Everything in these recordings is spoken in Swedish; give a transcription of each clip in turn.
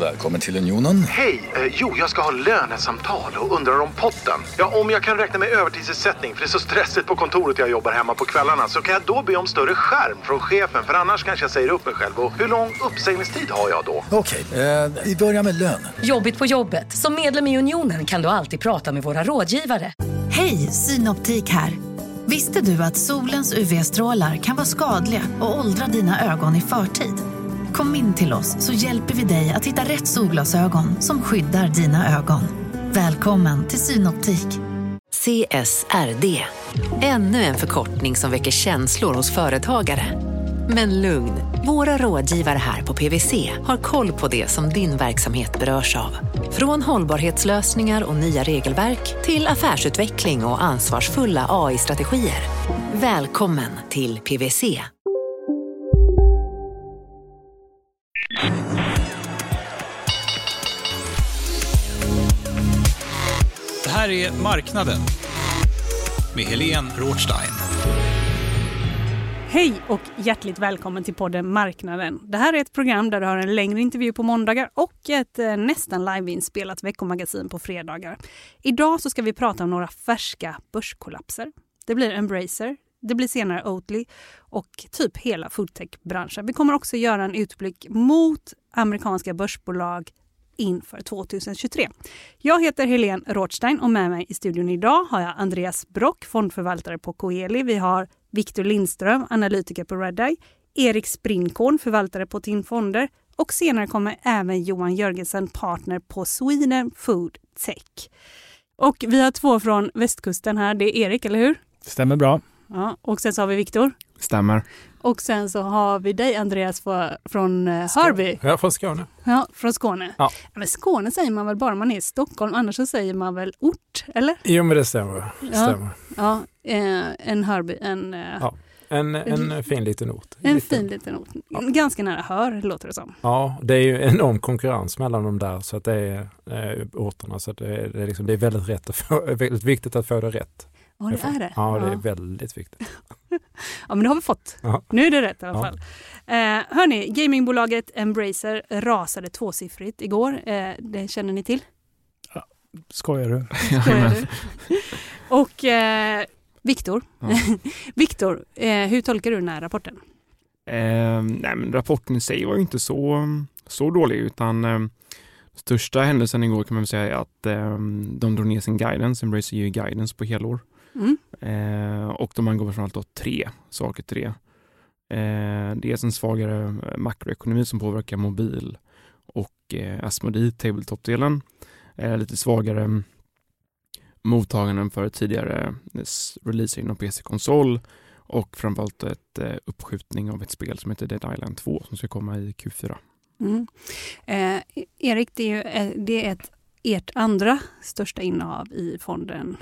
Välkommen till Unionen. Hej! Eh, jo, jag ska ha lönesamtal och undrar om potten. Ja, om jag kan räkna med övertidsersättning för det är så stressigt på kontoret jag jobbar hemma på kvällarna så kan jag då be om större skärm från chefen för annars kanske jag säger upp mig själv. Och hur lång uppsägningstid har jag då? Okej, eh, vi börjar med lön. Jobbigt på jobbet. Som medlem i Unionen kan du alltid prata med våra rådgivare. Hej, Synoptik här. Visste du att solens UV-strålar kan vara skadliga och åldra dina ögon i förtid? Kom in till oss så hjälper vi dig att hitta rätt solglasögon som skyddar dina ögon. Välkommen till Synoptik. CSRD, ännu en förkortning som väcker känslor hos företagare. Men lugn, våra rådgivare här på PWC har koll på det som din verksamhet berörs av. Från hållbarhetslösningar och nya regelverk till affärsutveckling och ansvarsfulla AI-strategier. Välkommen till PWC. Här är Marknaden med Helene Rothstein. Hej och hjärtligt välkommen till podden Marknaden. Det här är ett program där du har en längre intervju på måndagar och ett eh, nästan liveinspelat veckomagasin på fredagar. Idag så ska vi prata om några färska börskollapser. Det blir Embracer, det blir senare Oatly och typ hela foodtech-branschen. Vi kommer också göra en utblick mot amerikanska börsbolag inför 2023. Jag heter Helene Rothstein och med mig i studion idag har jag Andreas Brock, fondförvaltare på Coeli. Vi har Viktor Lindström, analytiker på Redeye, Erik Sprinkorn, förvaltare på TIN Fonder och senare kommer även Johan Jörgensen, partner på Sweden Food Tech. Och vi har två från västkusten här. Det är Erik, eller hur? Stämmer bra. Ja, och sen så har vi Viktor. Stämmer. Och sen så har vi dig Andreas från eh, Hörby. Ja, från Skåne. Ja, från Skåne. Ja. Men Skåne säger man väl bara man är i Stockholm, annars så säger man väl ort, eller? Jo, men det stämmer. Det Ja. stämmer. Ja, eh, en Hörby, en, eh, Ja. En, en fin liten ort. en Liten. fin liten ort. Ganska nära Hör, låter det som. Ja, det är ju enorm konkurrens mellan de där så att det är eh, orterna. Så att det, är, det, är liksom, det är väldigt, rätt att få, väldigt viktigt att få det rätt. Ja, det är det. Ja, det är väldigt viktigt. Ja, men det har vi fått. Ja. Nu är det rätt i alla Ja. fall. Eh, hörni, gamingbolaget Embracer rasade tvåsiffrigt igår. Eh, det känner ni till? Skojar du? Skojar du? Och eh, Viktor, Ja. Viktor, eh, hur tolkar du den här rapporten? Eh, nej, men rapporten i sig var ju inte så, så dålig utan eh, största händelsen igår kan man väl säga är att eh, de drog ner sin guidance, Embracer ger ju guidance på helår. Mm. Eh, och de angav framförallt då tre saker till det. Eh, dels en svagare makroekonomi som påverkar mobil och eh, Asmodee, tabletop-delen. Eh, lite svagare mottaganden för tidigare releaser inom PC-konsol och framförallt ett eh, uppskjutning av ett spel som heter Dead Island 2 som ska komma i Q4. Mm. Eh, Erik, det är, ju, eh, det är ett, ert andra största innehav i fonden.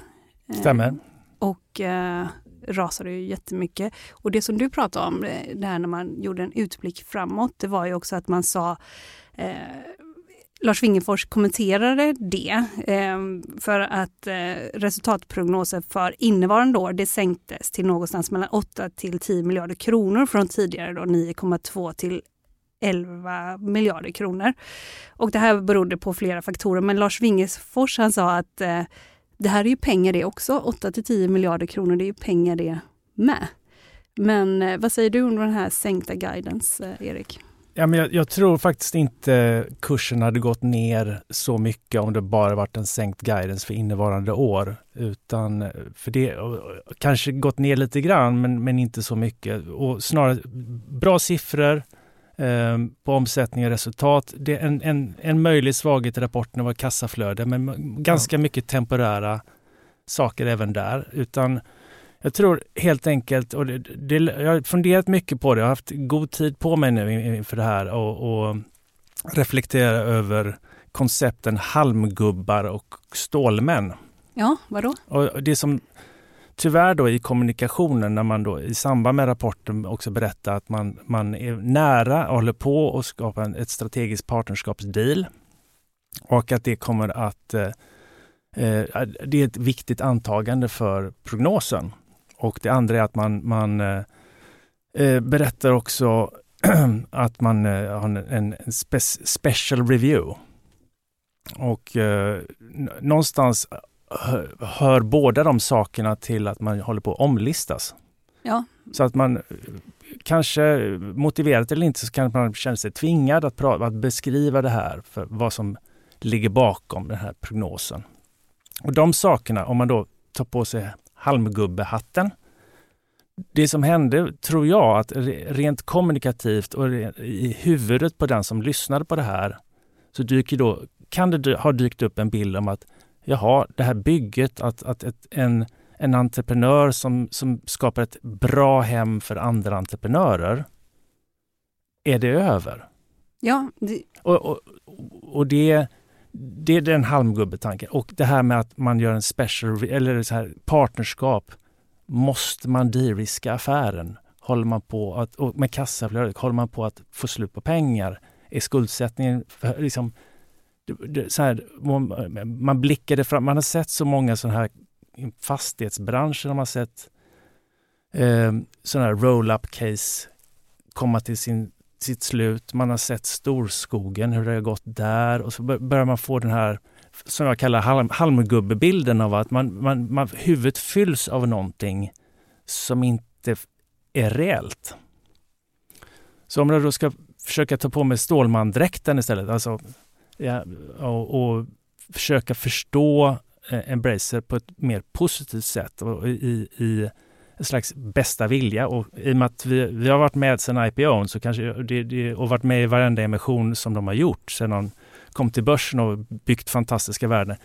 Eh, Stämmer. Och eh, rasade ju jättemycket. Och det som du pratade om, eh, det här när man gjorde en utblick framåt, det var ju också att man sa eh, Lars Wingefors kommenterade det eh, för att eh, resultatprognosen för innevarande år det sänktes till någonstans mellan 8 till 10 miljarder kronor från tidigare 9,2 till 11 miljarder kronor. Och det här berodde på flera faktorer men Lars Wingefors han sa att eh, det här är ju pengar det också, 8 till 10 miljarder kronor, det är ju pengar det med. Men eh, vad säger du om den här sänkta guidance, eh, Erik? Ja, men jag, jag tror faktiskt inte kursen hade gått ner så mycket om det bara varit en sänkt guidance för innevarande år. Utan eh, för det kanske gått ner lite grann men, men inte så mycket. Och snarare bra siffror eh, på omsättning och resultat. Det är en, en, en möjlig svaghet i rapporten var kassaflöde men ganska mycket temporära saker även där. Utan jag tror helt enkelt, och det, det, jag har funderat mycket på det, jag har haft god tid på mig nu inför det här och, och reflektera över koncepten halmgubbar och stålmän. Ja, vadå? Och det som tyvärr då i kommunikationen när man då i samband med rapporten också berättar att man, man är nära och håller på att skapa en, ett strategiskt partnerskapsdeal och att det kommer att eh, eh det är ett viktigt antagande för prognosen. Och det andra är att man, man eh, eh, berättar också att man eh, har en, en spe, special review. Och eh, någonstans hör, hör båda de sakerna till att man håller på att omlistas. Ja. Så att man kanske motiverat eller inte så kan man känna sig tvingad att, att beskriva det här för vad som ligger bakom den här prognosen. Och de sakerna, om man då tar på sig halmgubbehatten. Det som hände, tror jag, att rent kommunikativt och i huvudet på den som lyssnade på det här, så dyker då, kan det ha dykt upp en bild om att jaha, det här bygget, att, att ett, en, en entreprenör som, som skapar ett bra hem för andra entreprenörer, är det över? Ja. Det... Och, och, och det, det är den halmgubbetanken. Och det här med att man gör en special, eller så här partnerskap. Måste man de-riska affären? Håller man på att, och med kassaflödet, håller man på att få slut på pengar? Är skuldsättningen för, liksom, så här, man blickade fram, man har sett så många sådana här fastighetsbranscher, man har sett eh, sådana här roll-up case komma till sin sitt slut. Man har sett storskogen, hur det har gått där och så börjar man få den här som jag kallar halm, halmgubbebilden av att man, man, man, huvudet fylls av någonting som inte är reellt. Så om jag då ska försöka ta på mig Stålman-dräkten istället, alltså, ja, och, och, försöka förstå eh, Embracer på ett mer positivt sätt och i, i en slags bästa vilja och i och med att vi, vi har varit med sedan IPO så kanske det, det, och varit med i varenda emission som de har gjort sedan de kom till börsen och byggt fantastiska värden.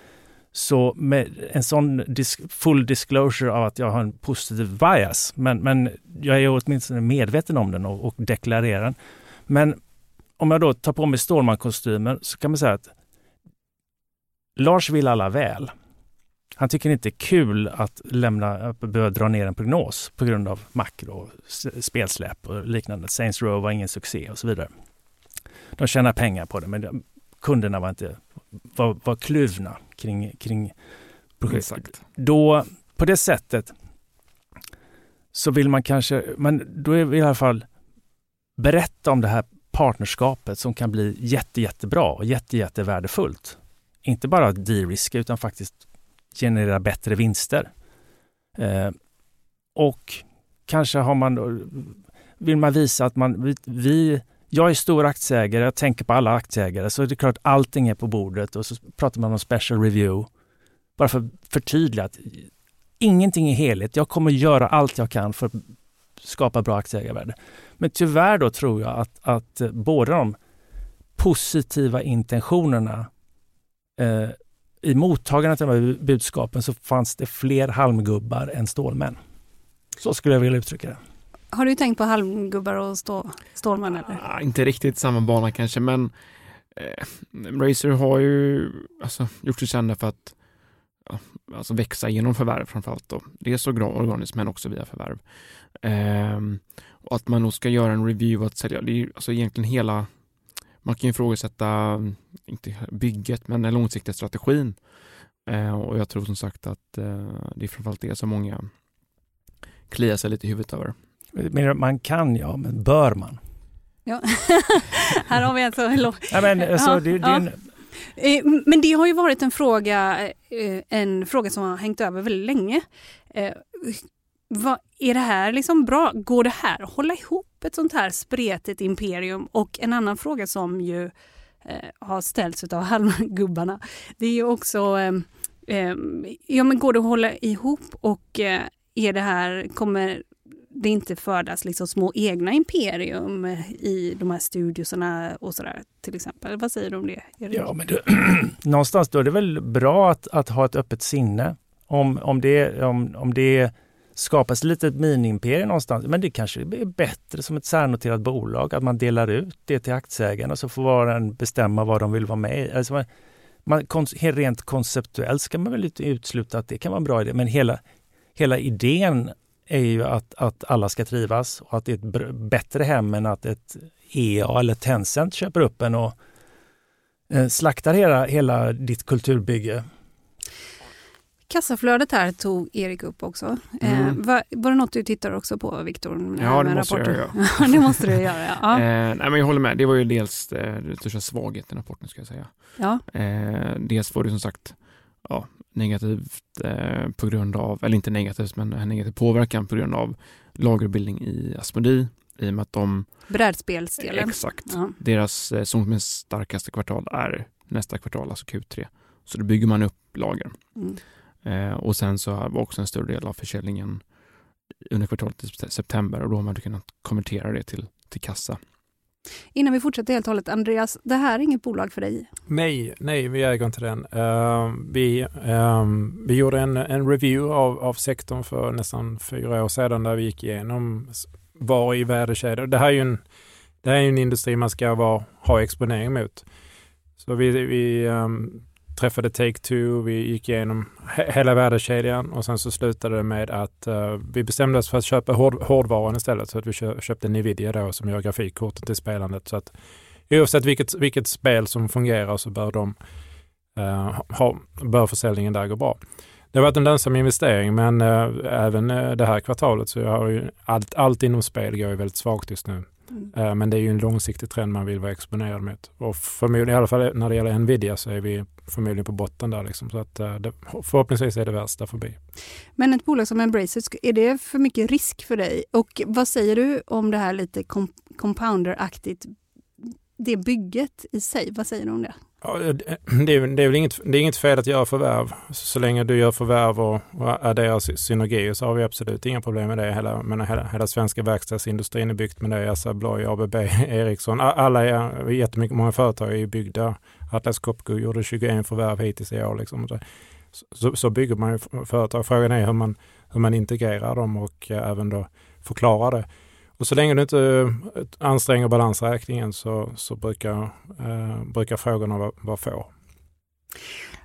Så med en sån dis full disclosure av att jag har en positiv bias, men, men jag är åtminstone medveten om den och, och deklarerar den. Men om jag då tar på mig Stålman-kostymen så kan man säga att Lars vill alla väl. Han tycker inte det är kul att lämna, att behöva dra ner en prognos på grund av makro, spelsläpp och liknande. Saints Row var ingen succé och så vidare. De tjänar pengar på det, men kunderna var inte var, var kluvna kring, kring projektet. Då, på det sättet så vill man kanske, men då är vi i alla fall berätta om det här partnerskapet som kan bli jätte, jättebra och jätte, jättevärdefullt. Inte bara de-riska utan faktiskt generera bättre vinster. Eh, och kanske har man då, vill man visa att man, vi, jag är stor aktieägare, jag tänker på alla aktieägare, så det är klart allting är på bordet och så pratar man om special review. Bara för att förtydliga att ingenting är heligt. Jag kommer göra allt jag kan för att skapa bra aktieägarvärde. Men tyvärr då tror jag att, att båda de positiva intentionerna eh, i mottagandet av de här budskapen så fanns det fler halmgubbar än stålmän. Så skulle jag vilja uttrycka det. Har du tänkt på halmgubbar och stå, stålmän? Eller? Ah, inte riktigt samma bana kanske, men eh, Razer har ju alltså, gjort sig kända för att alltså växa genom förvärv framförallt. Då. Dels organiskt men också via förvärv. Eh, och att man nog ska göra en review att sälja, det är alltså egentligen hela man kan ifrågasätta, inte bygget, men den långsiktiga strategin. Eh, och jag tror som sagt att eh, det är framförallt det som många kliar sig lite i huvudet över. Men man kan ja, men bör man? Ja, här har vi en så ja, men, alltså, det, det en... Eh, men det har ju varit en fråga, eh, en fråga som har hängt över väldigt länge. Eh, Vad, är det här liksom bra? Går det här att hålla ihop ett sånt här spretigt imperium? Och en annan fråga som ju eh, har ställts av halmgubbarna, det är ju också eh, eh, ja, men går det att hålla ihop och är det här, kommer det inte födas liksom små egna imperium i de här studiosarna och sådär till exempel? Vad säger du om det? Erik? Ja, men det, någonstans då är det väl bra att, att ha ett öppet sinne. Om, om, det, om, om det skapas lite ett mini-imperium någonstans. Men det kanske är bättre som ett särnoterat bolag, att man delar ut det till aktieägarna så får var och en bestämma vad de vill vara med i. Alltså man, man, rent konceptuellt ska man väl inte utesluta att det kan vara en bra idé, men hela, hela idén är ju att, att alla ska trivas och att det är ett bättre hem än att ett EA eller Tencent köper upp en och eh, slaktar hela, hela ditt kulturbygge. Kassaflödet här tog Erik upp också. Eh, Mm. var, var det något du tittar också på Viktor? Ja, det måste jag göra. det måste du göra, ja. ja. Eh, nej, men jag håller med. Det var ju dels eh, den största svagheten i rapporten ska jag säga. ja. Eh, dels var det som sagt ja, negativt eh, på grund av, eller inte negativt, men en negativ påverkan på grund av lagerbildning i Asmodee i och med att de, Brädspelsdelen. exakt, Ja. deras eh, som starkaste kvartal är nästa kvartal, alltså Q3. Så då bygger man upp lager. Mm. Eh, och sen så var också en större del av försäljningen under kvartalet i september och då har man kunnat konvertera det till, till kassa. Innan vi fortsätter helt och hållet, Andreas, det här är inget bolag för dig. Nej, nej, vi äger inte den. Uh, vi, um, vi gjorde en, en review av, av sektorn för nästan fyra år sedan där vi gick igenom var i värdekedjor. Det här är ju en, det här är ju en industri man ska vara, ha exponering mot. Så vi, vi um, träffade Take-Two, vi gick igenom he, hela värdekedjan och sen så slutade det med att uh, vi bestämde oss för att köpa hård, hårdvaran istället. Så att vi kö, köpte Nvidia då som gör grafikkorten till spelandet. Så att oavsett vilket, vilket spel som fungerar så bör, de, uh, ha, bör försäljningen där gå bra. Det har varit en lönsam investering men uh, även det här kvartalet så har ju allt, allt inom spel går ju väldigt svagt just nu. Mm. Men det är ju en långsiktig trend man vill vara exponerad mot. Och förmodligen, i alla fall när det gäller Nvidia så är vi förmodligen på botten där. Liksom. Så att, eh, det, förhoppningsvis är det värsta förbi. Men ett bolag som Embracer, är det för mycket risk för dig? Och vad säger du om det här lite compounder-aktigt, det bygget i sig? Vad säger du om det? Ja, det, är, det, är väl inget, det är inget fel att göra förvärv. Så länge du gör förvärv och, och adderar synergier så har vi absolut inga problem med det. Hela, men hela, hela svenska verkstadsindustrin är byggt med det. Assa Abloy, ABB, Ericsson. Alla är, jättemycket, många företag är ju byggda. Atlas Copco gjorde 21 förvärv hittills i år. Liksom. Så, så, så bygger man ju företag. Frågan är hur man, hur man integrerar dem och eh, även då förklarar det. Och så länge du inte eh, anstränger balansräkningen så, så brukar, eh, brukar frågorna vara, vara få.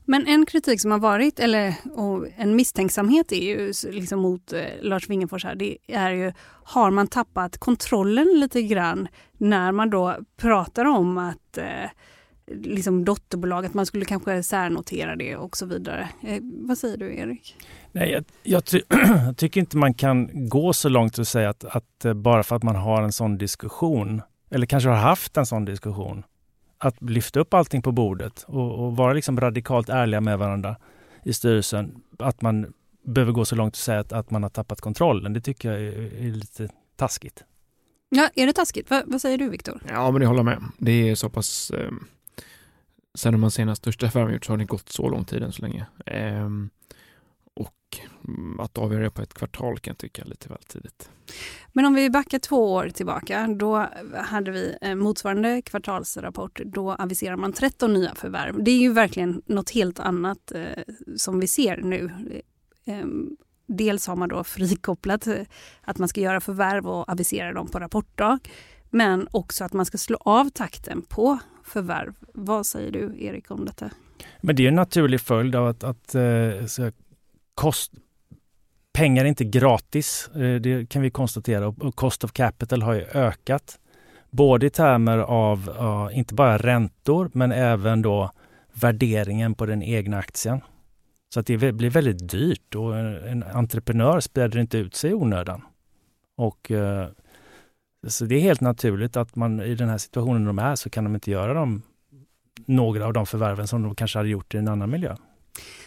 Men en kritik som har varit, eller och en misstänksamhet är ju liksom mot eh, Lars Wingefors här, det är ju har man tappat kontrollen lite grann när man då pratar om att eh, liksom dotterbolag, att man skulle kanske särnotera det och så vidare. Eh, vad säger du Erik? Nej, jag, jag, ty jag tycker inte man kan gå så långt och säga att, att eh, bara för att man har en sån diskussion, eller kanske har haft en sån diskussion, att lyfta upp allting på bordet och, och vara liksom radikalt ärliga med varandra i styrelsen, att man behöver gå så långt och säga att, att man har tappat kontrollen. Det tycker jag är, är lite taskigt. Ja, är det taskigt? Va, vad säger du Viktor? Ja, men det håller jag med. Det är så pass... Eh, sen man senast största affärerna gjort så har det gått så lång tid än så länge. Eh, och att avgöra det på ett kvartal kan jag tycka är lite väl tidigt. Men om vi backar två år tillbaka, då hade vi eh, motsvarande kvartalsrapport. Då aviserar man 13 nya förvärv. Det är ju verkligen något helt annat eh, som vi ser nu. Eh, dels har man då frikopplat eh, att man ska göra förvärv och avisera dem på rapportdag. Men också att man ska slå av takten på förvärv. Vad säger du Erik om detta? Men det är en naturlig följd av att, att eh, kost, pengar är inte gratis. Eh, Det kan vi konstatera. Och- cost of capital har ju ökat. Både i termer av inte bara räntor men även då värderingen på den egna aktien. Så att det blir väldigt dyrt och en entreprenör späder inte ut sig i onödan. Och, eh, så det är helt naturligt att man i den här situationen de är så kan de inte göra de, några av de förvärven som de kanske hade gjort i en annan miljö.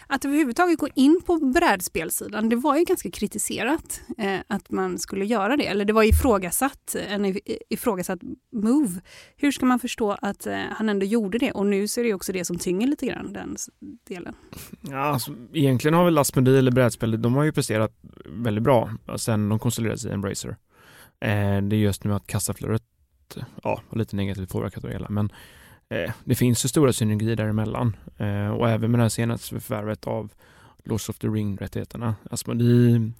Att överhuvudtaget gå in på brädspelsidan, det var ju ganska kritiserat eh, att man skulle göra det. Eller det var ifrågasatt, en i- ifrågasatt move. Hur ska man förstå att eh, han ändå gjorde det? Och nu så är det också det som tynger lite grann, den delen. Ja, alltså, egentligen har väl Asmodee eller brädspel, de har ju presterat väldigt bra sen de konsoliderades i Embracer. Eh, det är just nu att kassaflödet ja, var lite negativt påverkat av det hela, men eh, det finns ju stora synergier däremellan. Eh, och även med det här senaste förvärvet av Lords of the Ring-rättigheterna. Alltså, Asmodee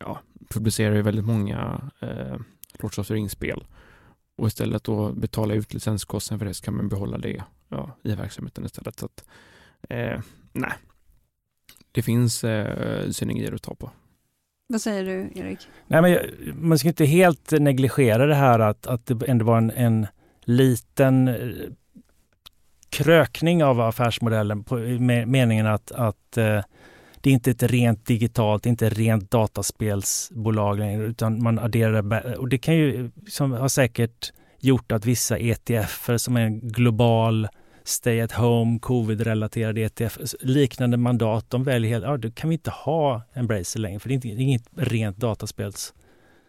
ja, publicerar ju väldigt många eh, Lords of the Ring-spel och istället då betala ut licenskostnaden för det så kan man behålla det ja, i verksamheten istället. Så att, eh, nej, det finns eh, synergier att ta på. Vad säger du Erik? Nej, men jag- man ska inte helt negligera det här att, att det ändå var en, en liten eh, krökning av affärsmodellen på, i meningen att, att eh, det är inte ett rent digitalt, inte rent dataspelsbolag längre, utan man adderar, och det kan ju, som har säkert gjort att vissa ETFer som är en global stay at home, covid-relaterade ETF, liknande mandat, de väljer helt, ja då kan vi inte ha Embracer längre, för det är, inte, det är inget rent dataspels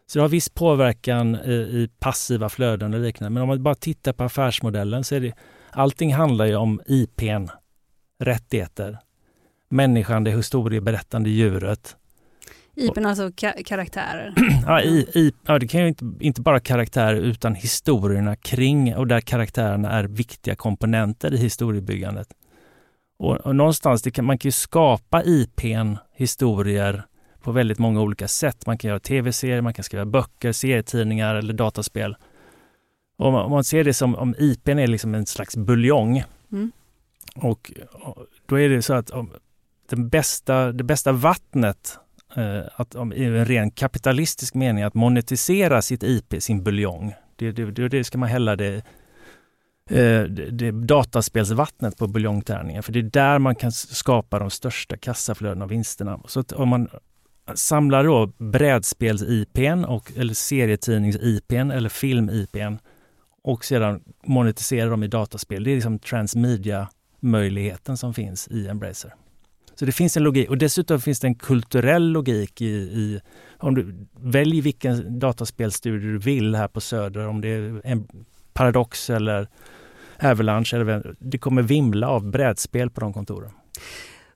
så det har viss påverkan i, i passiva flöden och liknande. Men om man bara tittar på affärsmodellen så är det allting handlar ju om IPn, rättigheter, människan, det historieberättande djuret. IPn alltså ka karaktärer? ja, i, i, ja, det kan ju inte, inte bara karaktärer utan historierna kring och där karaktärerna är viktiga komponenter i historiebyggandet. Och, och någonstans, kan, man kan ju skapa IPn, historier, på väldigt många olika sätt. Man kan göra tv-serier, man kan skriva böcker, serietidningar eller dataspel. Och om man ser det som om IPn är liksom en slags buljong. Mm. Och, då är det så att om den bästa, det bästa vattnet Eh, att, i en ren kapitalistisk mening att monetisera sitt IP, sin buljong. Det, det, det ska man hälla det eh, det, det dataspelsvattnet på buljongtärningen, för det är där man kan skapa de största kassaflödena och vinsterna. Så att om man samlar då brädspels-IPn och, eller serietidnings-IPn eller film-IPn och sedan monetiserar dem i dataspel. Det är liksom transmedia-möjligheten som finns i Embracer. Så det finns en logik och dessutom finns det en kulturell logik i, i om du väljer vilken dataspelstudio du vill här på Söder, om det är en Paradox eller Avalanche, eller, det kommer vimla av brädspel på de kontoren.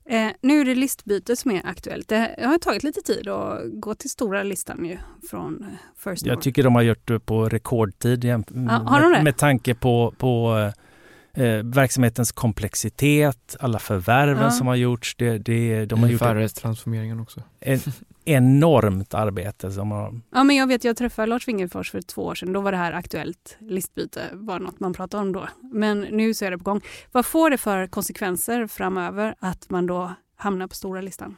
Eh, nu är det listbyte som är aktuellt. Det har tagit lite tid att gå till stora listan ju från eh, First Jag tycker de har gjort det på rekordtid ja, har de med, med tanke på, på eh, verksamhetens komplexitet, alla förvärven ja. som har gjorts. Det, det, de har gjort Färre transformeringen också. En, enormt arbete som har... Ja, men jag vet, jag träffade Lars Wingefors för två år sedan. Då var det här aktuellt listbyte, var något man pratade om då. Men nu så är det på gång. Vad får det för konsekvenser framöver att man då hamnar på stora listan?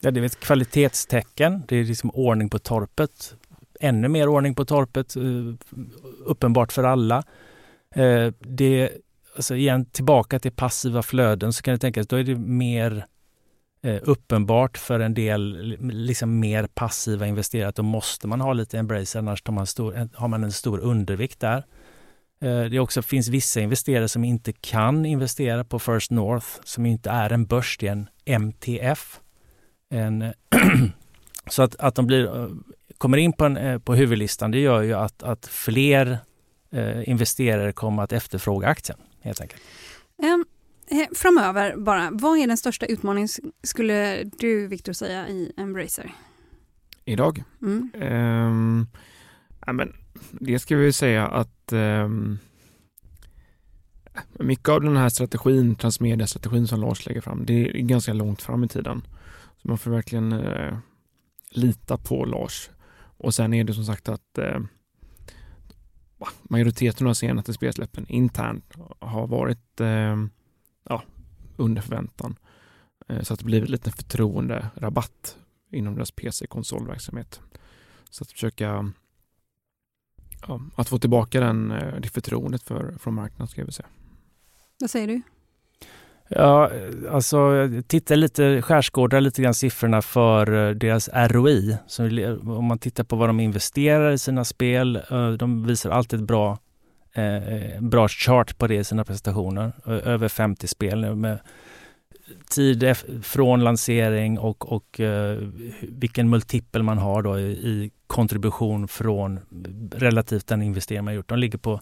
Ja, det är ett kvalitetstecken. Det är liksom ordning på torpet. Ännu mer ordning på torpet, eh, uppenbart för alla. Eh, det, alltså igen, tillbaka till passiva flöden så kan det tänkas, då är det mer eh, uppenbart för en del liksom mer passiva investerare att då måste man ha lite Embracer, annars tar man stor, har man en stor undervikt där. Eh, det också finns vissa investerare som inte kan investera på First North, som inte är en börs, det är en MTF. En så att, att de blir, eh, kommer in på, en, eh, på huvudlistan, det gör ju att, att fler eh, investerare kommer att efterfråga aktien helt enkelt. Um, framöver bara, vad är den största utmaningen skulle du Viktor säga i Embracer? Idag? Mm. Um, ja, men det ska vi säga att um, mycket av den här strategin, transmedia-strategin som Lars lägger fram, det är ganska långt fram i tiden. Så man får verkligen uh, lita på Lars. Och sen är det som sagt att uh, majoriteten av senaste spelsläppen internt har varit eh, ja, under förväntan. Eh, så att det blir en liten inom deras PC-konsolverksamhet. Så att försöka ja, att få tillbaka den, eh, det förtroendet för, från marknaden ska jag säga. Vad säger du? Ja, alltså titta lite, skärskådar lite grann siffrorna för eh, deras ROI. Så om man tittar på vad de investerar i sina spel, eh, de visar alltid ett bra eh, bra chart på det i sina presentationer. Över 50 spel nu med tid från lansering och, och eh, vilken multipel man har då i, i, kontribution från relativt den investering man gjort. De ligger på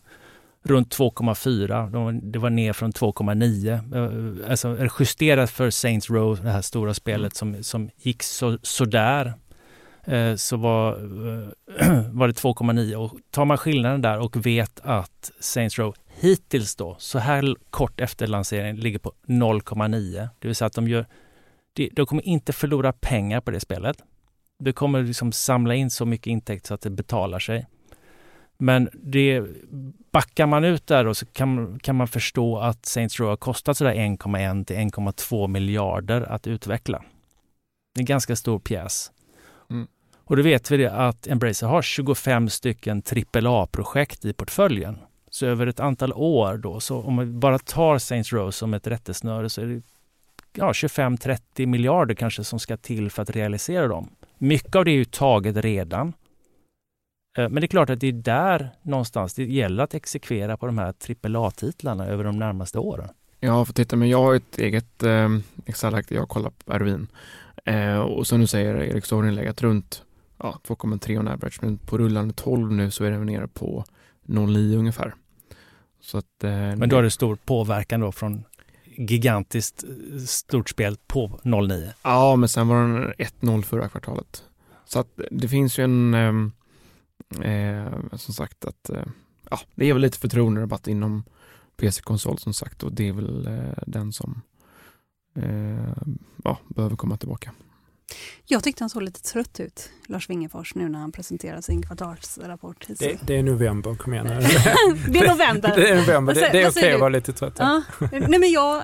runt 2,4. det var ner från 2,9. Eh, alltså justerat för Saints Row, det här stora spelet som, som gick så, sådär eh, så var, eh, var det 2,9 och tar man skillnaden där och vet att Saints Row hittills då, så här kort efter lanseringen, ligger på 0,9. Det vill säga att de gör, de kommer inte förlora pengar på det spelet. Det kommer liksom samla in så mycket intäkt så att det betalar sig. Men det, backar man ut där då så kan, kan man förstå att Saints Row har kostat sådär 1,1 till 1,2 miljarder att utveckla. Det är en ganska stor pjäs. Och då vet vi det att Embracer har 25 stycken AAA-projekt i portföljen. Så över ett antal år då, så om man bara tar Saints Row som ett rättesnöre så är det ja, 25-30 miljarder kanske som ska till för att realisera dem. Mycket av det är ju taget redan. Eh, men det är klart att det är där någonstans det gäller att exekvera på de här AAA-titlarna över de närmaste åren. Ja, för titta, men jag har ett eget eh, Excel-ark där jag kollar på Erwin. Eh, och som du säger, Erik, så har den legat runt ja, 2,3 on average, men på rullande 12 nu så är den nere på 0,9 ungefär. Så att, eh, men då är det stor påverkan då från gigantiskt eh, stort spel på 0,9? Ja, men sen var den 1-0 förra kvartalet. Så att det finns ju en, ehm, eh, som sagt att, eh, ja, det är väl lite förtroenderabatt inom PC-konsol som sagt och det är väl eh, den som eh, ja, behöver komma tillbaka. Jag tyckte han såg lite trött ut, Lars Wingefors, nu när han presenterade sin kvartalsrapport. Det, det är november, kom igen. det är november. det är november, det, det är okej okay att vara lite trött. Ja. Nej, men jag,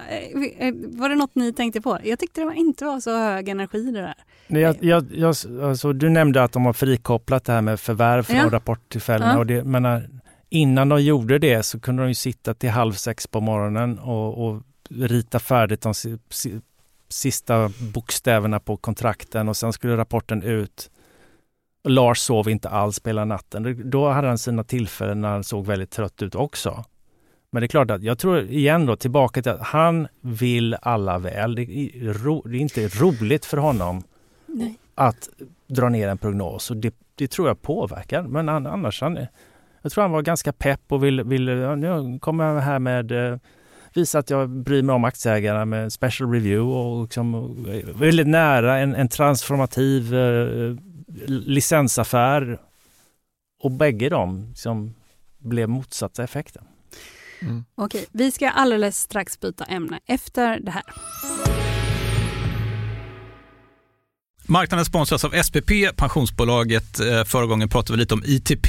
eh, var det något ni tänkte på? Jag tyckte det var inte var så hög energi det där. Nej, jag, jag, jag, alltså, du nämnde att de har frikopplat det här med förvärv från ja. rapporttillfällena. Ja. Och det, men innan de gjorde det så kunde de ju sitta till halv sex på morgonen och, och rita färdigt de sista bokstäverna på kontrakten och sen skulle rapporten ut. Lars sov inte alls hela natten. Då hade han sina tillfällen när han såg väldigt trött ut också. Men det är klart att jag tror igen då tillbaka till att han vill alla väl. Det är, ro, det är inte roligt för honom Nej. att dra ner en prognos och det, det tror jag påverkar. Men annars, han, jag tror han var ganska pepp och vill, vill nu kommer jag här med eh, visa att jag bryr mig om aktieägarna med special review och liksom väldigt nära en, en transformativ eh, licensaffär. Och bägge de liksom blev motsatta effekten. Mm. Okej, vi ska alldeles strax byta ämne efter det här. Marknaden sponsras av SPP, pensionsbolaget. Eh, förra gången pratade vi lite om ITP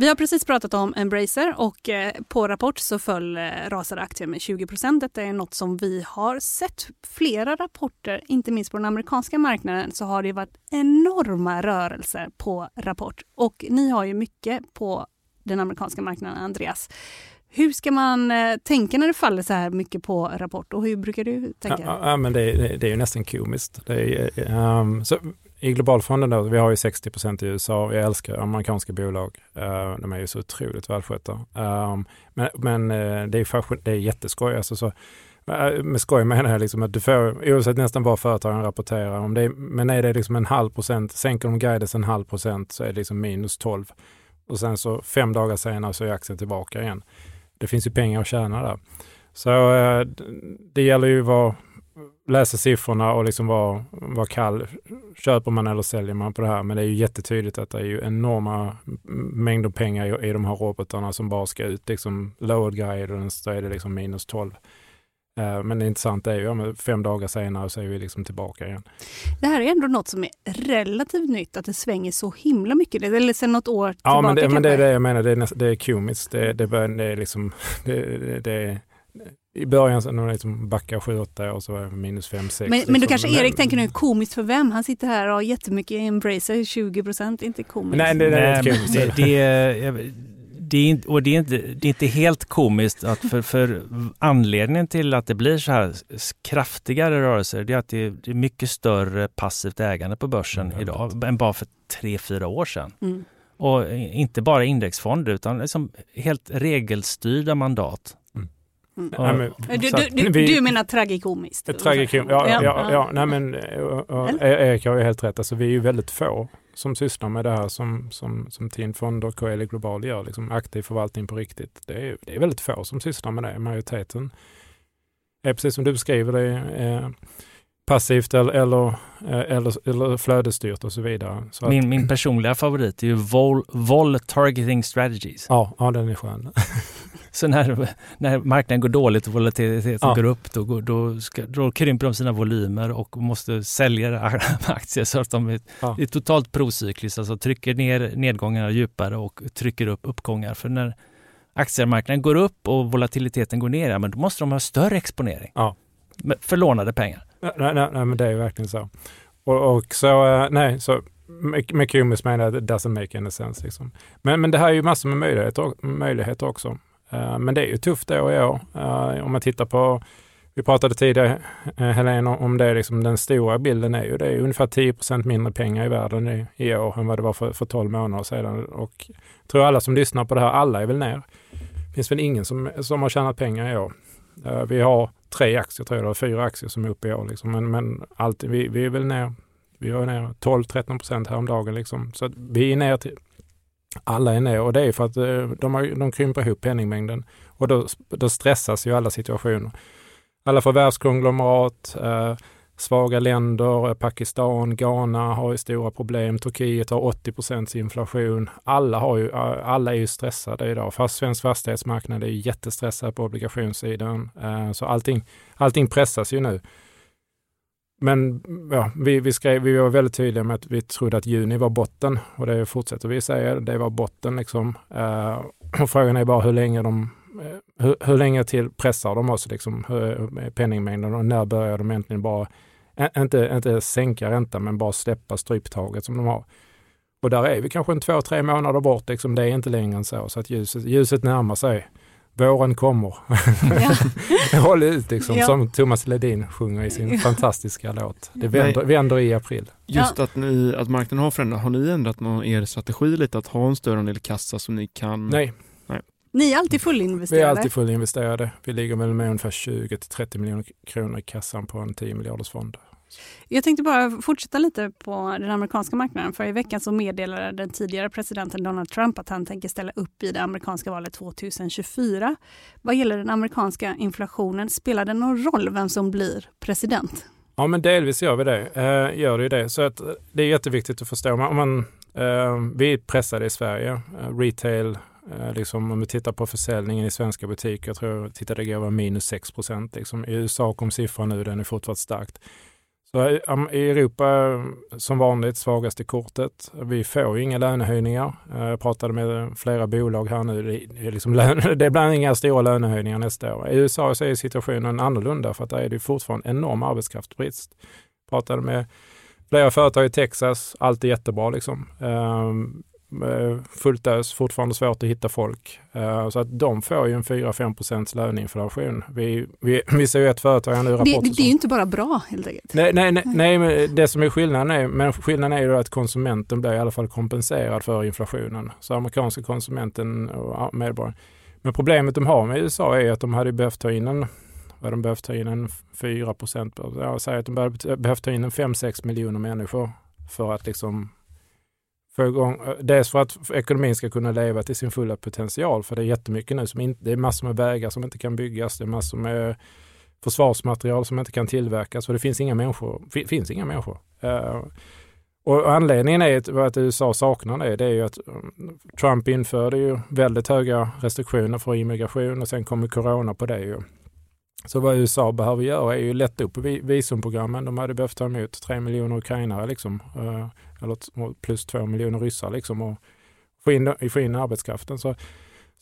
Vi har precis pratat om Embracer och eh, på Rapport så föll eh, rasade aktien med 20 procent. Detta är något som vi har sett flera rapporter, inte minst på den amerikanska marknaden så har det varit enorma rörelser på Rapport. Och ni har ju mycket på den amerikanska marknaden, Andreas. Hur ska man eh, tänka när det faller så här mycket på Rapport och hur brukar du tänka? Ja, ja men det, det, det, är ju nästan komiskt. Är, um, så i globalfonden då, vi har ju 60 procent i USA och jag älskar amerikanska bolag. Uh, de är ju så otroligt välskötta. Um, men men eh, det, är det är jätteskoj. Alltså, så, eh, Med skoj menar jag liksom att du får, oavsett nästan vad företagen rapporterar om det, men är det liksom en halv procent, sänker de guidance en halv procent så är det liksom minus 12. Och sen så fem dagar senare så är aktien tillbaka igen. Det finns ju pengar att tjäna där. Så det gäller ju att vara, läsa siffrorna och liksom vara, vara kall. Köper man eller säljer man på det här? Men det är ju jättetydligt att det är ju enorma mängder pengar i, i de här robotarna som bara ska ut. Liksom lowered guidance, då är det liksom minus 12. Eh, Men det intressanta är ju, ja, fem dagar senare så är vi liksom tillbaka igen. Det här är ändå något som är relativt nytt, att det svänger så himla mycket. Eller sen något år tillbaka Ja, men det, men det är det jag menar. Det är, näst, det är kumiskt. Det, det, bör- det är liksom, det, det, det är, i början när det liksom backar 7-8 år så var det minus 5-6. Men, men då kanske Erik tänker nu komiskt för vem? Han sitter här och har jättemycket Embracer, 20 procent, inte komiskt. Nej, det, det är Nej, inte komiskt. det, det, är- det, är inte, och det, är inte, det är inte helt komiskt att för, för anledningen till att det blir så här kraftigare rörelser det är att det är, det är mycket större passivt ägande på börsen Mm, idag än bara för tre fyra år sedan. Mm. Och inte bara indexfonder utan liksom helt regelstyrda mandat. Mm. Nej, men- Du, du, att du, vi- du menar tragikomiskt? Ett tragikum. Ja, ja, ja, ja. Nej, men eh, och, och, Eller? Erik har ju helt rätt. Alltså, vi är ju väldigt få som sysslar med det här som, som, som TIN Fonder och KL Global gör. Liksom aktiv förvaltning på riktigt. Det är, det är väldigt få som sysslar med det. Majoriteten är precis som du beskriver det. Eh, passivt eller, eller, eh, eller, eller flödesstyrt och så vidare. Så att, Min, min personliga favorit är ju vol, vol targeting strategies. ja, ja, den är skön. Så när, när marknaden går dåligt och volatiliteten Ja. går upp, då, då, ska, då krymper de sina volymer och måste sälja aktier så att de är, Ja. är totalt procykliskt, alltså trycker ner nedgångar djupare och trycker upp uppgångar. För när aktiemarknaden går upp och volatiliteten går ner, ja, men då måste de ha större exponering Ja. för lånade pengar. Nej, nej, nej, men det är verkligen så. Och, och så, eh, nej, så komiskt menar att it doesn't make any sense. Liksom. Men, men det här är ju massor med möjligheter, möjligheter också. Eh, men det är ju tufft då och i år. Eh, om man tittar på, vi pratade tidigare, eh, Helena, om det, liksom, den stora bilden är ju det är ungefär 10 mindre pengar i världen i, i år än vad det var för, för 12 månader sedan. Och jag tror alla som lyssnar på det här, alla är väl ner. Det finns väl ingen som, som har tjänat pengar i år. Vi har tre aktier tror jag, eller fyra aktier som är uppe i år. Liksom. Men, men allt, vi, vi är väl ner, vi var ner 12-13 procent häromdagen. Liksom. Så att vi är ner till, alla är ner och det är för att eh, de, har, de krymper ihop penningmängden. Och då, då stressas ju alla situationer. Alla förvärvskonglomerat, eh, svaga länder, eh, Pakistan, Ghana har ju stora problem. Turkiet har 80 procents inflation. Alla, har ju, eh, alla är ju stressade idag. Fast svensk fastighetsmarknad är ju jättestressad på obligationssidan. Eh, så allting, allting pressas ju nu. Men ja, vi, vi, skrev, vi var väldigt tydliga med att vi trodde att juni var botten och det fortsätter vi säga. Det var botten liksom. Eh, och frågan är bara hur länge de eh, hur, hur länge till pressar de oss liksom, hur- penningmängden och när börjar de egentligen bara, ä- inte, inte sänka räntan men bara släppa stryptaget som de har. Och där är vi kanske en två, tre månader bort, liksom. det är inte längre än så. Så att ljuset, ljuset närmar sig. Våren kommer. Håll ut liksom, Ja. som Thomas Ledin sjunger i sin Ja. fantastiska låt. Det vänder, vänder i april. Just att, ni, att marknaden har förändrats, har ni ändrat någon, er strategi lite att ha en större del kassa som ni kan? Nej, Ni är alltid vi är fullinvesterade. alltid fullinvesterade. Vi ligger väl med ungefär 20-30 miljoner kronor i kassan på en 10 miljarders fond. Jag tänkte bara fortsätta lite på den amerikanska marknaden. För i veckan så meddelade den tidigare presidenten Donald Trump att han tänker ställa upp i det amerikanska valet 2024. Vad gäller den amerikanska inflationen, spelar det någon roll vem som blir president? Ja, men delvis gör vi det. Eh, gör det ju det. Så att eh, det är jätteviktigt att förstå. Om man, eh, vi är pressade i Sverige. Eh, retail, eh, liksom, om vi tittar på försäljningen i svenska butiker, jag tror jag tittade igår var minus 6 procent. Liksom. I USA kom siffran nu, den är fortfarande starkt. Så i, Europa, som vanligt, svagaste kortet. Vi får inga lönehöjningar. Eh, jag pratade med flera bolag här nu. Det är, liksom lön, det blir inga stora lönehöjningar nästa år. I USA så är situationen annorlunda för att där är det fortfarande enorm arbetskraftsbrist. Jag Pratade med flera företag i Texas. Allt är jättebra liksom. Ehm, Eh, fullt ös, fortfarande svårt att hitta folk. Eh, så att de får ju en 4-5 procents löneinflation. Vi, vi, vi ser ju ett företag nu, rapporter det, det är ju inte bara bra helt enkelt. Nej, nej, nej, nej men det som är skillnaden är, men skillnaden är ju att konsumenten blir i alla fall kompenserad för inflationen. Så amerikanska konsumenten och medborgaren. Men problemet de har med USA är att de hade behövt ta in en, Vad de behövt ta in en 4 procent. Jag säger att de behövt ta in en 5-6 miljoner människor för att liksom få igång, dels för att ekonomin ska kunna leva till sin fulla potential. För det är jättemycket nu som inte, det är massor med vägar som inte kan byggas. Det är massor med försvarsmaterial som inte kan tillverkas och det finns inga människor. Finns inga människor. Uh, och anledningen är att USA saknar det, det är ju att mm, Trump införde ju väldigt höga restriktioner för immigration och sen kom corona på det ju. Så vad USA behöver göra är ju lätta upp visumprogrammen. De hade behövt ta emot tre miljoner ukrainare liksom, eh, eller plus två miljoner ryssar liksom och få in, få in arbetskraften. Så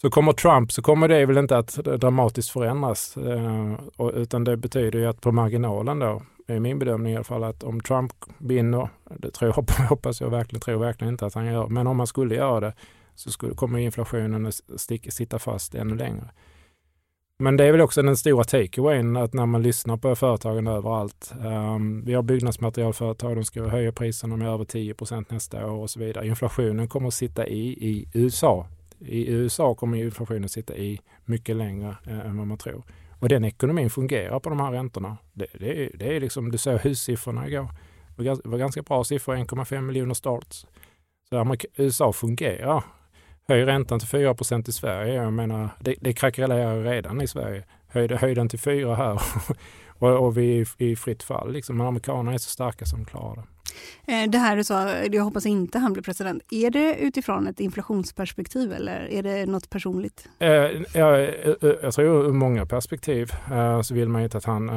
så kommer Trump så kommer det väl inte att dramatiskt förändras. Eh, utan det betyder ju att på marginalen då, är min bedömning i alla fall, att om Trump vinner, det tror jag, hoppas jag verkligen, tror verkligen inte att han gör, men om han skulle göra det så skulle, kommer inflationen att stick, sitta fast ännu längre. Men det är väl också den stora takeawayen att när man lyssnar på företagen överallt. Um, vi har byggnadsmaterialföretag, de ska höja priserna med över 10 procent nästa år och så vidare. Inflationen kommer att sitta i, i USA i USA kommer inflationen sitta i mycket längre eh, än vad man tror. Och den ekonomin fungerar på de här räntorna. Det, det, är, det är liksom, du såg hussiffrorna igår. Det var ganska bra siffror, 1,5 miljoner starts. Så USA fungerar. Höj räntan till 4% i Sverige, jag menar, det, det krackelerar redan i Sverige. Höj, höj den till 4 här och, och vi är i fritt fall. Liksom. Men amerikanerna är så starka som klarar det. Eh, det här du sa, jag hoppas inte han blir president. Är det utifrån ett inflationsperspektiv eller är det något personligt? Eh, jag, eh, jag tror ur många perspektiv så vill man inte att han,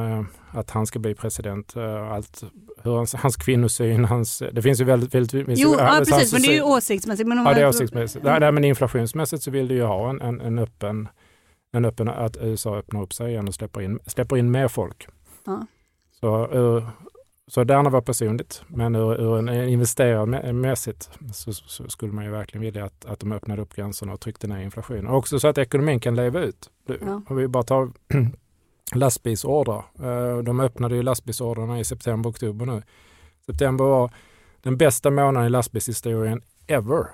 att han ska bli president. Allt, hur hans, hans kvinnosyn, hans, det finns ju väldigt... väldigt jo, ja, precis, hans, men det är ju åsiktsmässigt. Men ja, det är åsiktsmässigt. Nej, nej, men inflationsmässigt så vill du ju ha en, en, en öppen, en öppen, att USA öppnar upp sig igen och släpper in, släpper in mer folk. Ja. Så så där var personligt, men ur, ur en investerarmässigt så, så, skulle man ju verkligen vilja att, att de öppnade upp gränserna och tryckte ner inflationen. Också så att ekonomin kan leva ut. Ja. Om vi bara tar lastbilsordrar. Eh, de öppnade ju lastbilsordrarna i september, oktober nu. September var den bästa månaden i lastbilshistorien ever.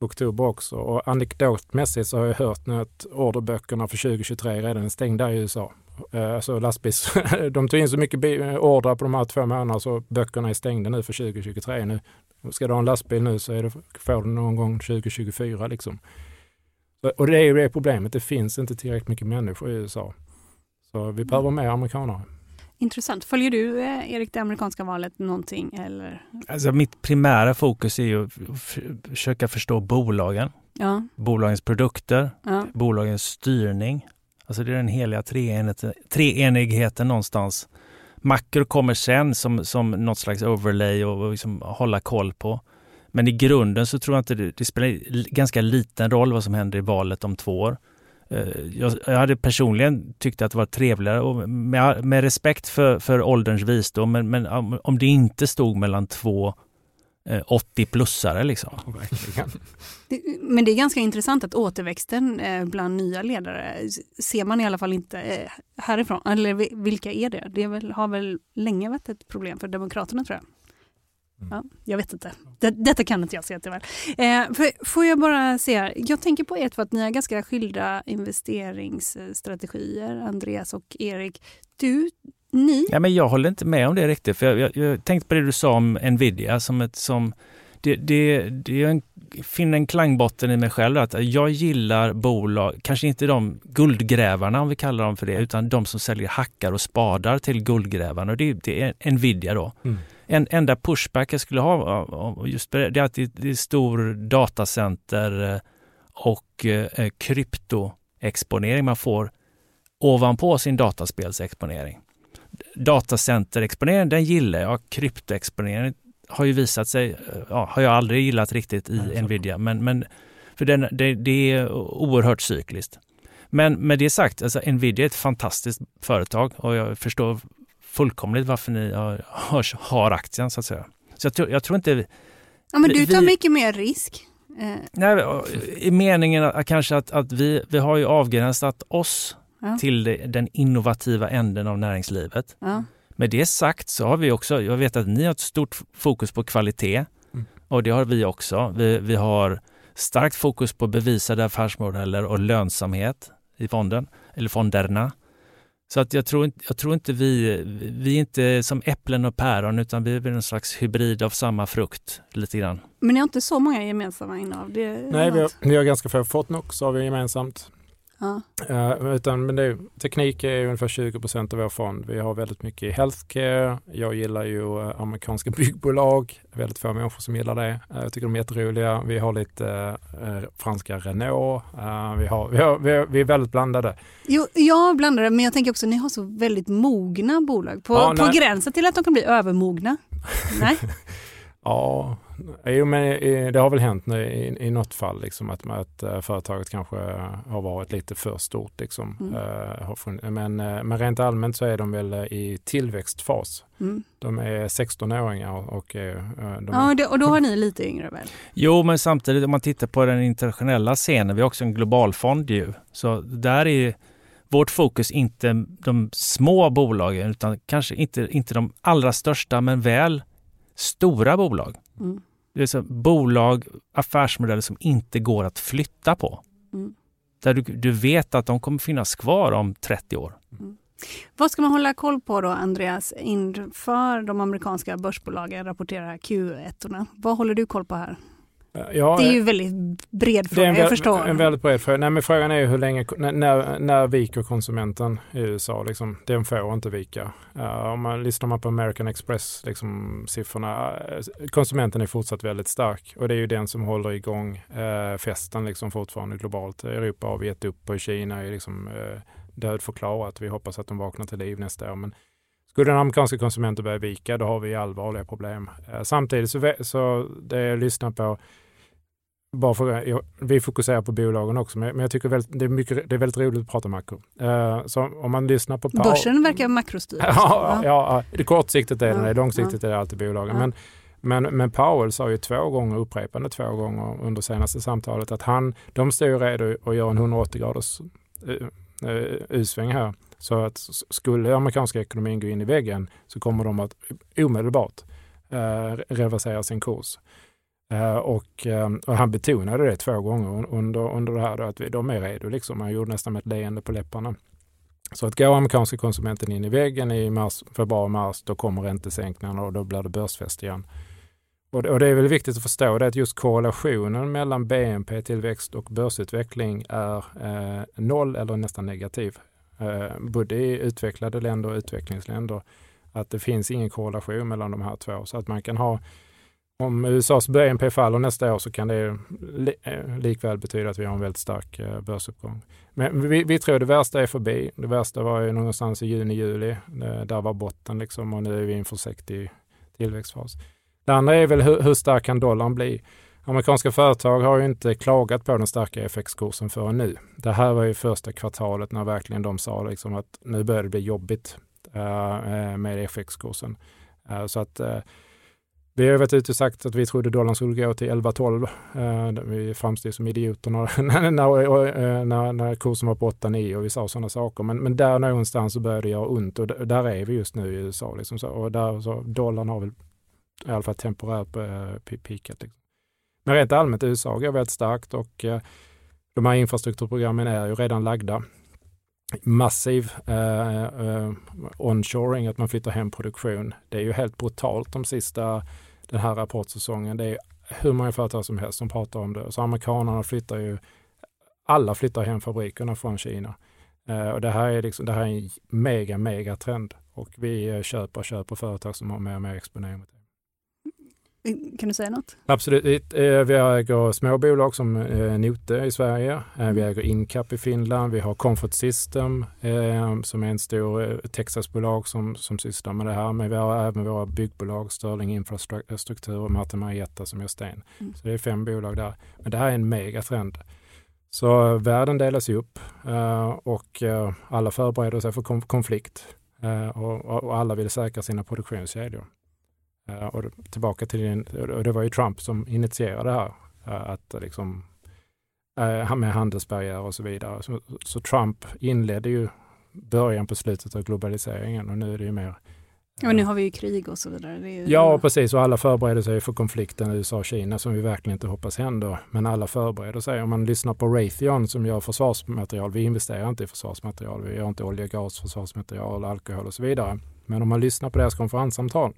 Oktober också. Och anekdotmässigt så har jag hört nu att orderböckerna för 2023 redan är stängda i USA. Alltså eh, lastbils, de tog in så mycket ordrar på de här två månaderna så böckerna är stängda nu för 2023. Nu, ska du ha en lastbil nu så är det, får du någon gång 2024 liksom. Och det är ju det problemet, det finns inte tillräckligt mycket människor i USA. Så vi behöver mer amerikanare. Intressant. Följer du, eh, Erik, det amerikanska valet någonting? Eller? Alltså, mitt primära fokus är ju att försöka förstå bolagen, ja. bolagens produkter, ja. bolagens styrning Alltså det är den heliga treenigheten, treenigheten någonstans. Makro kommer sen som, som något slags overlay och, och liksom hålla koll på. Men i grunden så tror jag inte det, det spelar ganska liten roll vad som händer i valet om två år. Eh, jag, jag hade personligen tyckt att det var trevligare och med, med respekt för, för ålderns visdom, men, men om det inte stod mellan två 80-plussare eh, liksom. Men det är ganska intressant att återväxten eh, bland nya ledare ser man i alla fall inte härifrån. Eller vilka är det? Det väl, har väl länge varit ett problem för Demokraterna tror jag. Mm. Ja, jag vet inte. Det, detta kan inte jag säga tyvärr. Eh, för, får jag bara säga, jag tänker på ert för att ni har ganska skilda investeringsstrategier, Andreas och Erik. Du ni? Ja, men jag håller inte med om det riktigt. För jag, jag, jag tänkte på det du sa om Nvidia som ett som det, det, det en, finner en klangbotten i mig själv att jag gillar bolag, kanske inte de guldgrävarna om vi kallar dem för det, utan de som säljer hackar och spadar till guldgrävarna. Och det, det är Nvidia då. Mm. En enda pushback jag skulle ha just det är att det är stor datacenter eh, och eh, kryptoexponering man får ovanpå sin dataspelsexponering datacenterexponering, den gillar jag. Kryptoexponering har ju visat sig, ja, har jag aldrig gillat riktigt i Nej, Nvidia, men, men för den, det, det, är oerhört cykliskt. Men med det sagt, alltså Nvidia är ett fantastiskt företag och jag förstår fullkomligt varför ni har, har, har aktien så att säga. Så jag tror, jag tror inte... Ja, men du tar vi, mycket mer risk. Eh. Nej, i meningen att, kanske att, att vi, vi har ju avgränsat oss ja. till det, den innovativa änden av näringslivet. Ja. Med det sagt så har vi också, jag vet att ni har ett stort fokus på kvalitet mm. och det har vi också. Vi, vi har starkt fokus på bevisade affärsmodeller och lönsamhet i fonden, eller fonderna. Så att jag, tror, inte- jag tror inte vi, vi är inte som äpplen och päron utan vi är en slags hybrid av samma frukt lite grann. Men ni har inte så många gemensamma innehav? Nej, vi har, vi har ganska få. Fortnox har vi gemensamt. Ja. Eh, utan, men det, teknik är ungefär 20 procent av vår fond. Vi har väldigt mycket i healthcare. Jag gillar ju eh, amerikanska byggbolag. Väldigt få människor som gillar det. Eh, jag tycker de är jätteroliga. Vi har lite eh, franska Renault. Vi, har, vi, har, vi, har, vi är väldigt blandade. Jo, jag blandar det, men jag tänker också ni har så väldigt mogna bolag. På, Ja, på gränsen till att de kan bli övermogna. Nej? Ja, jo, men eh, det har väl hänt nu i, i något fall liksom, att, att eh, företaget kanske har varit lite för stort. Liksom. Mm. Eh, men, men rent allmänt så är de väl i tillväxtfas. Mm. De är 16-åringar och de Ja, det, och då har ni lite yngre väl? Jo, men samtidigt om man tittar på den internationella scenen, vi har också en globalfond ju. Så där är vårt fokus inte de små bolagen utan kanske inte, inte de allra största men väl stora bolag. Mm. Det är så bolag, affärsmodeller som inte går att flytta på. Mm. Där du, du vet att de kommer finnas kvar om 30 år. Vad ska man hålla koll på då, Andreas, inför de amerikanska börsbolagen rapporterar Q1? Vad håller du koll på här? Ja, Det är ju väldigt bred fråga, en, jag förstår. en väldigt bred fråga. Nej, men frågan är ju hur länge, när- när, viker konsumenten i USA? Liksom, den får inte vika. Eh, om man lyssnar på American Express, liksom, siffrorna, eh, konsumenten är fortsatt väldigt stark och det är ju den som håller igång eh, festen liksom, fortfarande globalt. Europa har vi gett upp och i Kina är liksom, eh, dödförklarat. Vi hoppas att de vaknar till liv nästa år. Men skulle den amerikanska konsumenten börja vika, då har vi allvarliga problem. Eh, samtidigt så, så det jag lyssnar på bara för, vi fokuserar på bolagen också, men, jag tycker väldigt, det, är mycket, det är väldigt roligt att prata makro. Eh, så om man lyssnar på Powell- Börsen verkar makrostyrd. ja, ja, ja, det kortsiktigt är det, Ja, det, långsiktigt är det alltid bolagen. Ja. Men, men, men Powell sa ju två gånger, upprepande två gånger under senaste samtalet, att han, de står ju redo att göra en 180 graders uh, U-sväng här. Så att skulle amerikanska ekonomin gå in i väggen så kommer de att omedelbart uh, reversera sin kurs. Eh, och, eh, och han betonade det två gånger under, under det här, då, att vi, de är redo. Liksom. Han gjorde nästan med ett leende på läpparna. Så att går amerikanska konsumenten in i väggen i mars, februari-mars, då kommer räntesänkningarna och då blir det börsfest igen. Och det, och det är väl viktigt att förstå det att just korrelationen mellan BNP-tillväxt och börsutveckling är eh, noll eller nästan negativ. Eh, både i utvecklade länder och utvecklingsländer. Att det finns ingen korrelation mellan de här två. Så att man kan ha om USAs BNP faller nästa år så kan det li, eh, likväl betyda att vi har en väldigt stark eh, börsuppgång. Men vi, vi tror det värsta är förbi. Det värsta var ju någonstans i juni, juli. Eh, där var botten liksom och nu är vi i en försiktig tillväxtfas. Det andra är väl hur, hur stark kan dollarn bli? Amerikanska företag har ju inte klagat på den starka FX-kursen förrän nu. Det här var ju första kvartalet när verkligen de sa liksom att nu börjar det bli jobbigt uh, med FX-kursen. Uh, så att uh, vi har varit ute och sagt att vi trodde dollarn skulle gå till 11-12. Eh, vi framstod som idioter när, när, eh, när, när, kursen var på 8-9 och vi sa sådana saker. Men, men där någonstans så började det göra ont och där är vi just nu i USA. Liksom så. Och där, så, dollarn har väl i alla fall temporärt eh, peakat. Liksom. Men rent allmänt USA går väldigt starkt och eh, de här infrastrukturprogrammen är ju redan lagda. Massiv eh, eh, onshoring, att man flyttar hem produktion. Det är ju helt brutalt de sista, den här rapportsäsongen. Det är hur många företag som helst som pratar om det. Så amerikanerna flyttar ju, alla flyttar hem fabrikerna från Kina. Eh, och det här är liksom, det här är en mega, mega trend. Och vi eh, köper och köper företag som har mer och mer exponering mot. Kan du säga något? Absolut. Eh, Vi äger småbolag som eh, Note i Sverige. Eh, Vi äger Incap i Finland. Vi har Comfort System eh, som är en stor eh, Texasbolag som, som sysslar med det här. Men vi har även våra byggbolag Sterling Infrastruktur och Martin Marietta som gör sten. Mm. Så det är fem bolag där. Men det här är en megatrend. Så eh, världen delas upp eh, och eh, alla förbereder sig för konf- konflikt eh, och alla vill säkra sina produktionskedjor. Eh, och tillbaka till den, och det var ju Trump som initierade det här, eh, att liksom, eh, med handelsbarriärer och så vidare. Så, så Trump inledde ju början på slutet av globaliseringen och nu är det ju mer Ja, nu har vi ju krig och så vidare. Ju... Ja, precis. Och alla förbereder sig för konflikten USA-Kina som vi verkligen inte hoppas händer. Men alla förbereder sig. Om man lyssnar på Raytheon som gör försvarsmaterial. Vi investerar inte i försvarsmaterial. Vi gör inte olja, gas, försvarsmaterial, alkohol och så vidare. Men om man lyssnar på deras konferenssamtal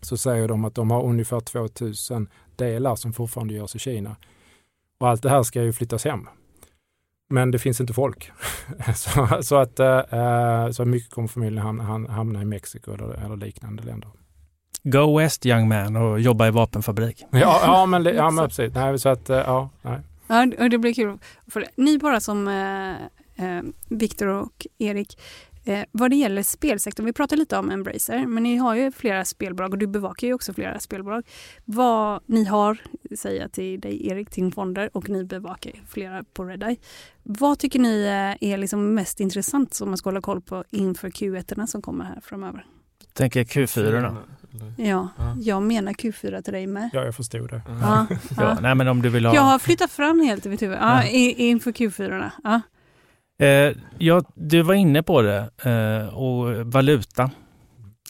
så säger de att de har ungefär 2000 delar som fortfarande görs i Kina. Och allt det här ska ju flyttas hem. Men det finns inte folk. så, så, att, uh, så mycket kommer förmodligen hamna, hamna i Mexiko eller, eller, liknande länder. Go West young man och jobba i vapenfabrik. ja, ja, men, ja, men precis. Nej, så att, uh, ja, nej. Ja, och det blir kul. För ni bara som eh, Viktor och Erik, Eh, vad det gäller spelsektorn, vi pratade lite om Embracer, men ni har ju flera spelbolag och du bevakar ju också flera spelbolag. Vad ni har, säger jag till dig Erik, till fonder och ni bevakar flera på Redeye. Vad tycker ni är liksom mest intressant som man ska hålla koll på inför Q1 som kommer här framöver? Tänker Q4 då? Ja, jag menar Q4 till dig med. Ja, jag förstod det. Ja, ja. ja. nej, men om du vill ha... Jag har flyttat fram helt i mitt huvud. Ja, inför Q4. Ja. Eh, ja, du var inne på det, eh, och valuta.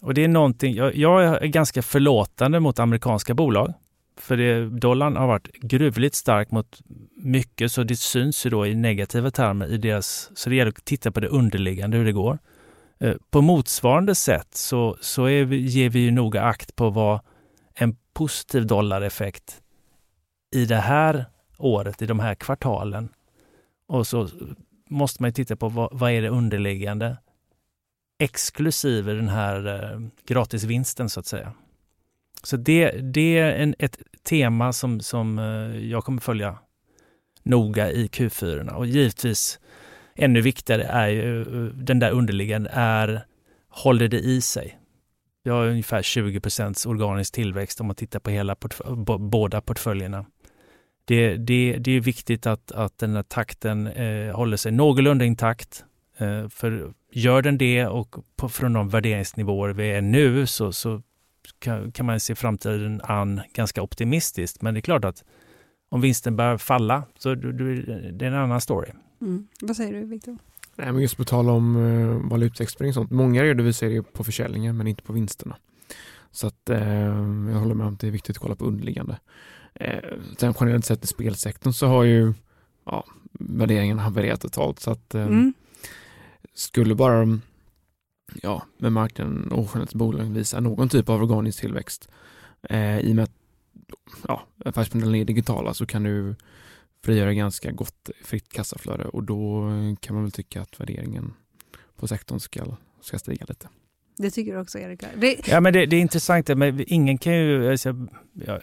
Och det är någonting, jag, jag, är ganska förlåtande mot amerikanska bolag. För det, dollarn har varit gruvligt stark mot mycket, så det syns ju då i negativa termer i deras... Så det gäller att titta på det underliggande, hur det går. Eh, på motsvarande sätt så, så är vi, ger vi ju noga akt på vad en positiv dollareffekt i det här året, i de här kvartalen, och så måste man titta på vad, vad är det underliggande exklusive den här eh, gratisvinsten så att säga. Så det, det är en, ett tema som, som eh, jag kommer följa noga i Q4 och givetvis ännu viktigare är ju eh, den där underliggande är håller det i sig? Vi har ungefär 20% organisk tillväxt om man tittar på hela portfölj, båda portföljerna det, det, det är viktigt att, att den här takten eh, håller sig någorlunda intakt. Eh, för gör den det och på, från de värderingsnivåer vi är nu så, så kan, kan, man se framtiden an ganska optimistiskt. Men det är klart att om vinsten börjar falla så det är en annan story. Mm. Vad säger du Viktor? Nej, men just på tal om uh, valutaexponering och sånt. Många redovisar det på försäljningen men inte på vinsterna. Så att uh, jag håller med om att det är viktigt att kolla på underliggande. Eh, sen generellt sett i spelsektorn så har ju ja, värderingen havererat totalt så att eh, mm. skulle bara ja, med marknaden och generellt bolagen visa någon typ av organisk tillväxt eh, i och med att ja, affärsmodellen är digitala så kan du frigöra ganska gott fritt kassaflöde och då kan man väl tycka att värderingen på sektorn ska, ska stiga lite. Det tycker du också Erika? Det... Ja men det, det är intressant, men ingen kan ju, alltså, ja,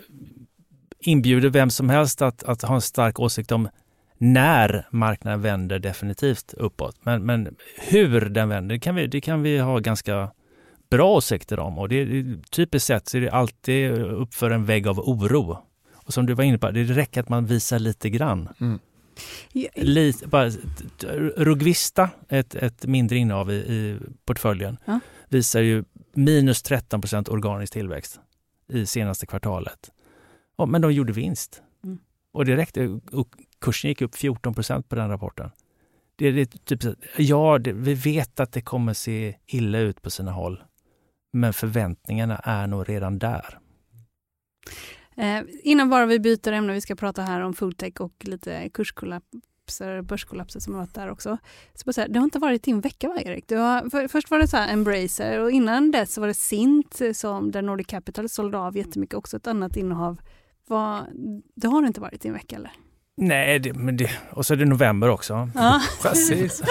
inbjuder vem som helst att, att ha en stark åsikt om när marknaden vänder definitivt uppåt. Men, men hur den vänder, det kan, vi, det kan vi ha ganska bra åsikter om. Och det, typiskt sett så är det alltid uppför en vägg av oro. Och som du var inne på, det räcker att man visar lite grann. Mm. Lite, bara, Rugvista, ett, ett mindre innehav i, i portföljen, ja. visar ju minus 13% organisk tillväxt i senaste kvartalet. Ja, men de gjorde vinst. Mm. Och det räckte. Och kursen gick upp 14 procent på den rapporten. Det är typ, ja, det, vi vet att det kommer se illa ut på sina håll. Men förväntningarna är nog redan där. Eh, innan bara vi byter ämne, vi ska prata här om foodtech och lite kurskollapser, börskollapser som har varit där också. Så säga, det har inte varit din vecka va Erik? Du har, för, först var det så här Embracer och innan dess var det Sint som där Nordic Capital sålde av jättemycket, också ett annat innehav vad, det har inte varit i en vecka eller? Nej, det, men det, och så är det november också. Ja. Precis.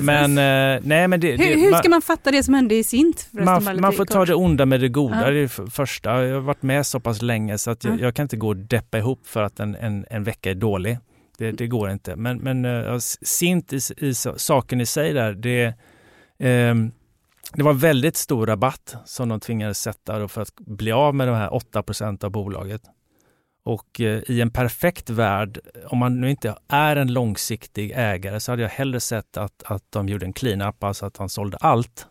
men, eh, nej, men det, hur, hur ska man fatta det som hände i Sint? Man, man får ta det onda med det goda. Ja. Det är första. Jag har varit med så pass länge så att jag, jag, kan inte gå och deppa ihop för att en, en, en vecka är dålig. Det, det går inte. Men, men uh, Sint i, i, saken i sig där, det, um, det var väldigt stor rabatt som de tvingades sätta för att bli av med de här 8% av bolaget. Och eh, i en perfekt värld, om man nu inte är en långsiktig ägare, så hade jag hellre sett att, att de gjorde en clean-up, alltså att han sålde allt.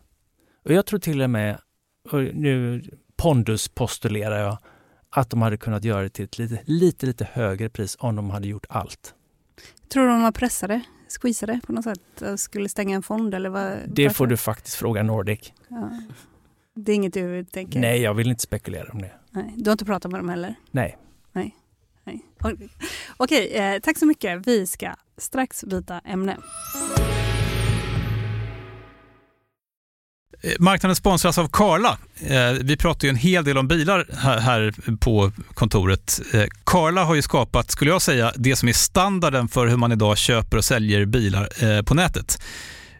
Och jag tror till och med, och nu pondus postulerar jag, att de hade kunnat göra det till ett lite, lite, lite högre pris om de hade gjort allt. Tror du de var pressade, squeezade på något sätt? Skulle stänga en fond eller vad? Det får du faktiskt fråga Nordic. Ja. Det är inget du tänker? Nej, jag vill inte spekulera om det. Nej. Du har inte pratat med dem heller? Nej. Nej. Okej, eh, tack så mycket. Vi ska strax byta ämne. Eh, marknaden sponsras av Karla. Eh, vi pratar ju en hel del om bilar här på kontoret. Eh, Karla har ju skapat, skulle jag säga, det som är standarden för hur man idag köper och säljer bilar eh, på nätet.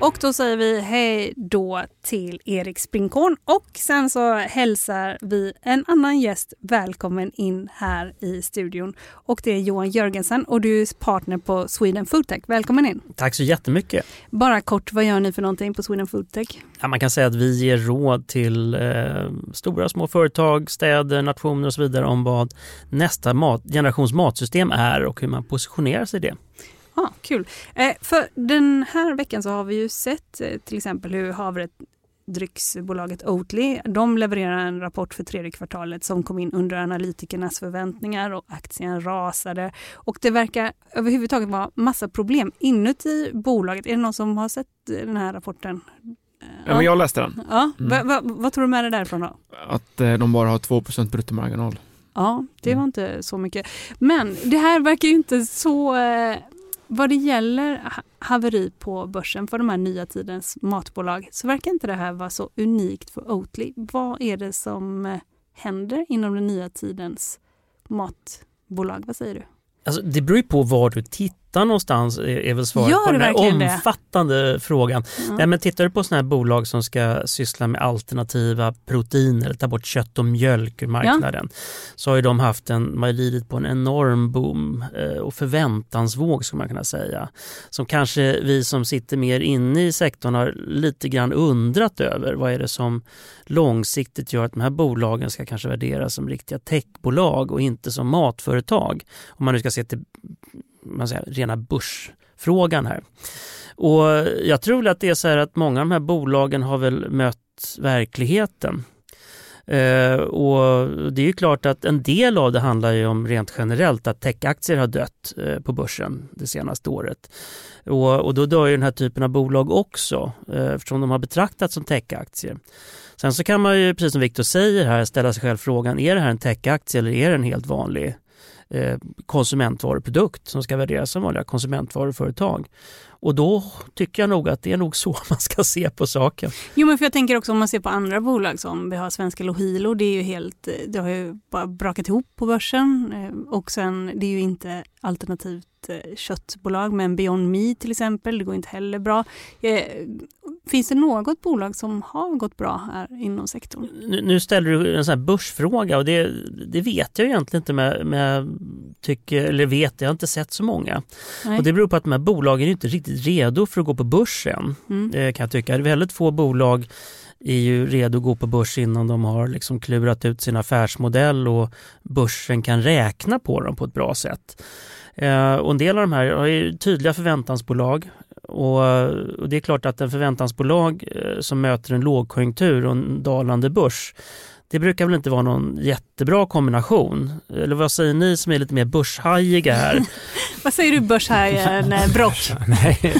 Och då säger vi hej då till Erik Sprinkorn och sen så hälsar vi en annan gäst välkommen in här i studion. Och det är Johan Jörgensen och du är partner på Sweden Foodtech. Välkommen in! Tack så jättemycket! Bara kort, vad gör ni för någonting på Sweden Foodtech? Ja, man kan säga att vi ger råd till eh, stora små företag, städer, nationer och så vidare om vad nästa mat, generations matsystem är och hur man positionerar sig i det. Ah, kul. Eh, för den här veckan så har vi ju sett eh, till exempel hur havredrycksbolaget Oatly, de levererar en rapport för tredje kvartalet som kom in under analytikernas förväntningar och aktien rasade. Och det verkar överhuvudtaget vara massa problem inuti bolaget. Är det någon som har sett eh, den här rapporten? Ja, men jag läste den. Ja. Mm. Va, va, vad tror du med dig därifrån då? Att eh, de bara har 2% bruttomarginal. Ja, det var inte så mycket. Men det här verkar ju inte så eh, vad det gäller haveri på börsen för de här nya tidens matbolag så verkar inte det här vara så unikt för Oatly. Vad är det som eh, händer inom den nya tidens matbolag? Vad säger du? Alltså, det beror ju på var du tittar någonstans är, väl svaret på den här omfattande det? frågan. Ja. Nej, men tittar du på sådana här bolag som ska syssla med alternativa proteiner, ta bort kött och mjölk ur marknaden, ja. så har ju de haft en, man lidit på en enorm boom eh, och förväntansvåg skulle man kunna säga. Som kanske vi som sitter mer inne i sektorn har lite grann undrat över. Vad är det som långsiktigt gör att de här bolagen ska kanske värderas som riktiga techbolag och inte som matföretag. Om man nu ska se till man säger, rena börsfrågan här. Och jag tror att det är så här att många av de här bolagen har väl mött verkligheten. Eh, och det är ju klart att en del av det handlar ju om rent generellt att techaktier har dött eh, på börsen det senaste året. Och, och då dör ju den här typen av bolag också eh, eftersom de har betraktats som techaktier. Sen så kan man ju, precis som Viktor säger här, ställa sig själv frågan, är det här en techaktie eller är det en helt vanlig eh, Eh, konsumentvaruprodukt som ska värderas som vanliga konsumentvaruföretag? Och då tycker jag nog att det är nog så man ska se på saken. Jo men för jag tänker också om man ser på andra bolag som vi har svenska Lohilo, det är ju helt, det har ju bara brakat ihop på börsen eh, och sen det är ju inte alternativt eh, köttbolag men Beyond Meat till exempel, det går inte heller bra. Eh, finns det något bolag som har gått bra här inom sektorn? Nu, nu ställer du en sån här börsfråga och det, det vet jag egentligen inte men jag tycker, eller vet, jag har inte sett så många. Nej. Och det beror på att de här bolagen är inte riktigt redo för att gå på börsen mm. kan jag tycka. Det är väldigt få bolag är ju redo att gå på börs innan de har liksom klurat ut sin affärsmodell och börsen kan räkna på dem på ett bra sätt. Eh, och en del av de här har tydliga förväntansbolag och, och det är klart att en förväntansbolag eh, som möter en lågkonjunktur och en dalande börs det brukar väl inte vara någon jättebra kombination? Eller vad säger ni som är lite mer börshajiga här? vad säger du börshajen Brock? Nej,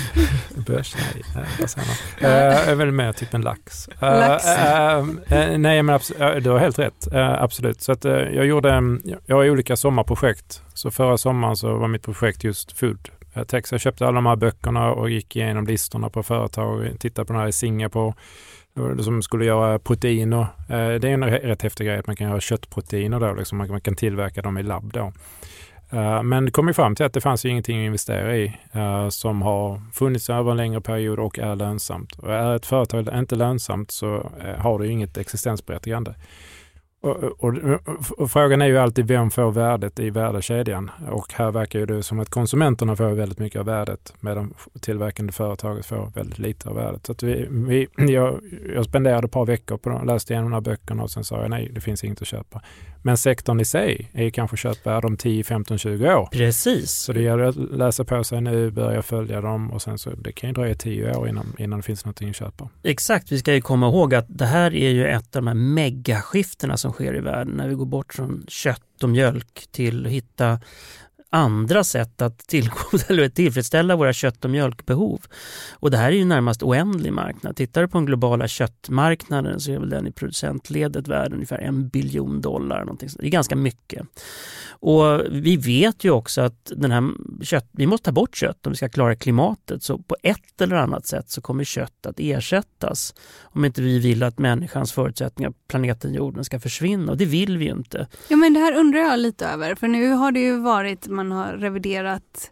Börs? Nej, vad säger man? Uh, är väl mer typ en lax. Lax. Uh, nej, men du har helt rätt. absolut. Så att, jag gjorde, jag har olika sommarprojekt. Så förra sommaren så var mitt projekt just food Tex. Jag köpte alla de här böckerna och gick igenom listorna på företag. Tittade på den här i Singapore som skulle göra proteiner. Eh, det är en rätt häftig grej att man kan göra köttproteiner då, liksom man kan tillverka dem i labb då. Eh, men det kom ju fram till att det fanns ingenting att investera i eh, som har funnits över en längre period och är lönsamt. Och är ett företag inte lönsamt så har det ju inget existensberättigande. Och, och, och, frågan är ju alltid vem får värdet i värdekedjan? Och här verkar det som att konsumenterna får väldigt mycket av värdet medan tillverkande företaget får väldigt lite av värdet. Så vi, vi, jag, jag spenderade ett par veckor på att läsa igenom de här böckerna och sen sa jag nej, det finns inget att köpa. Men sektorn i sig är ju kanske köpvärd om 10, 15, 20 år. Precis. Så det gäller att läsa på sig nu, börja följa dem och sen så det kan ju dröja 10 år innan, innan det finns någonting att köpa. Exakt, vi ska ju komma ihåg att det här är ju ett av de här megaskiftena som som sker i världen. När vi går bort från kött och mjölk till att hitta andra sätt att tillfredsställa våra kött och mjölkbehov. Och det här är ju närmast oändlig marknad. Tittar du på den globala köttmarknaden så är väl den i producentledet värd ungefär en biljon dollar. Någonting. Det är ganska mycket. Och vi vet ju också att den här kött, vi måste ta bort kött om vi ska klara klimatet. Så på ett eller annat sätt så kommer kött att ersättas om inte vi vill att människans förutsättningar, planeten jorden, ska försvinna. Och det vill vi ju inte. Ja men det här undrar jag lite över. För nu har det ju varit, man har reviderat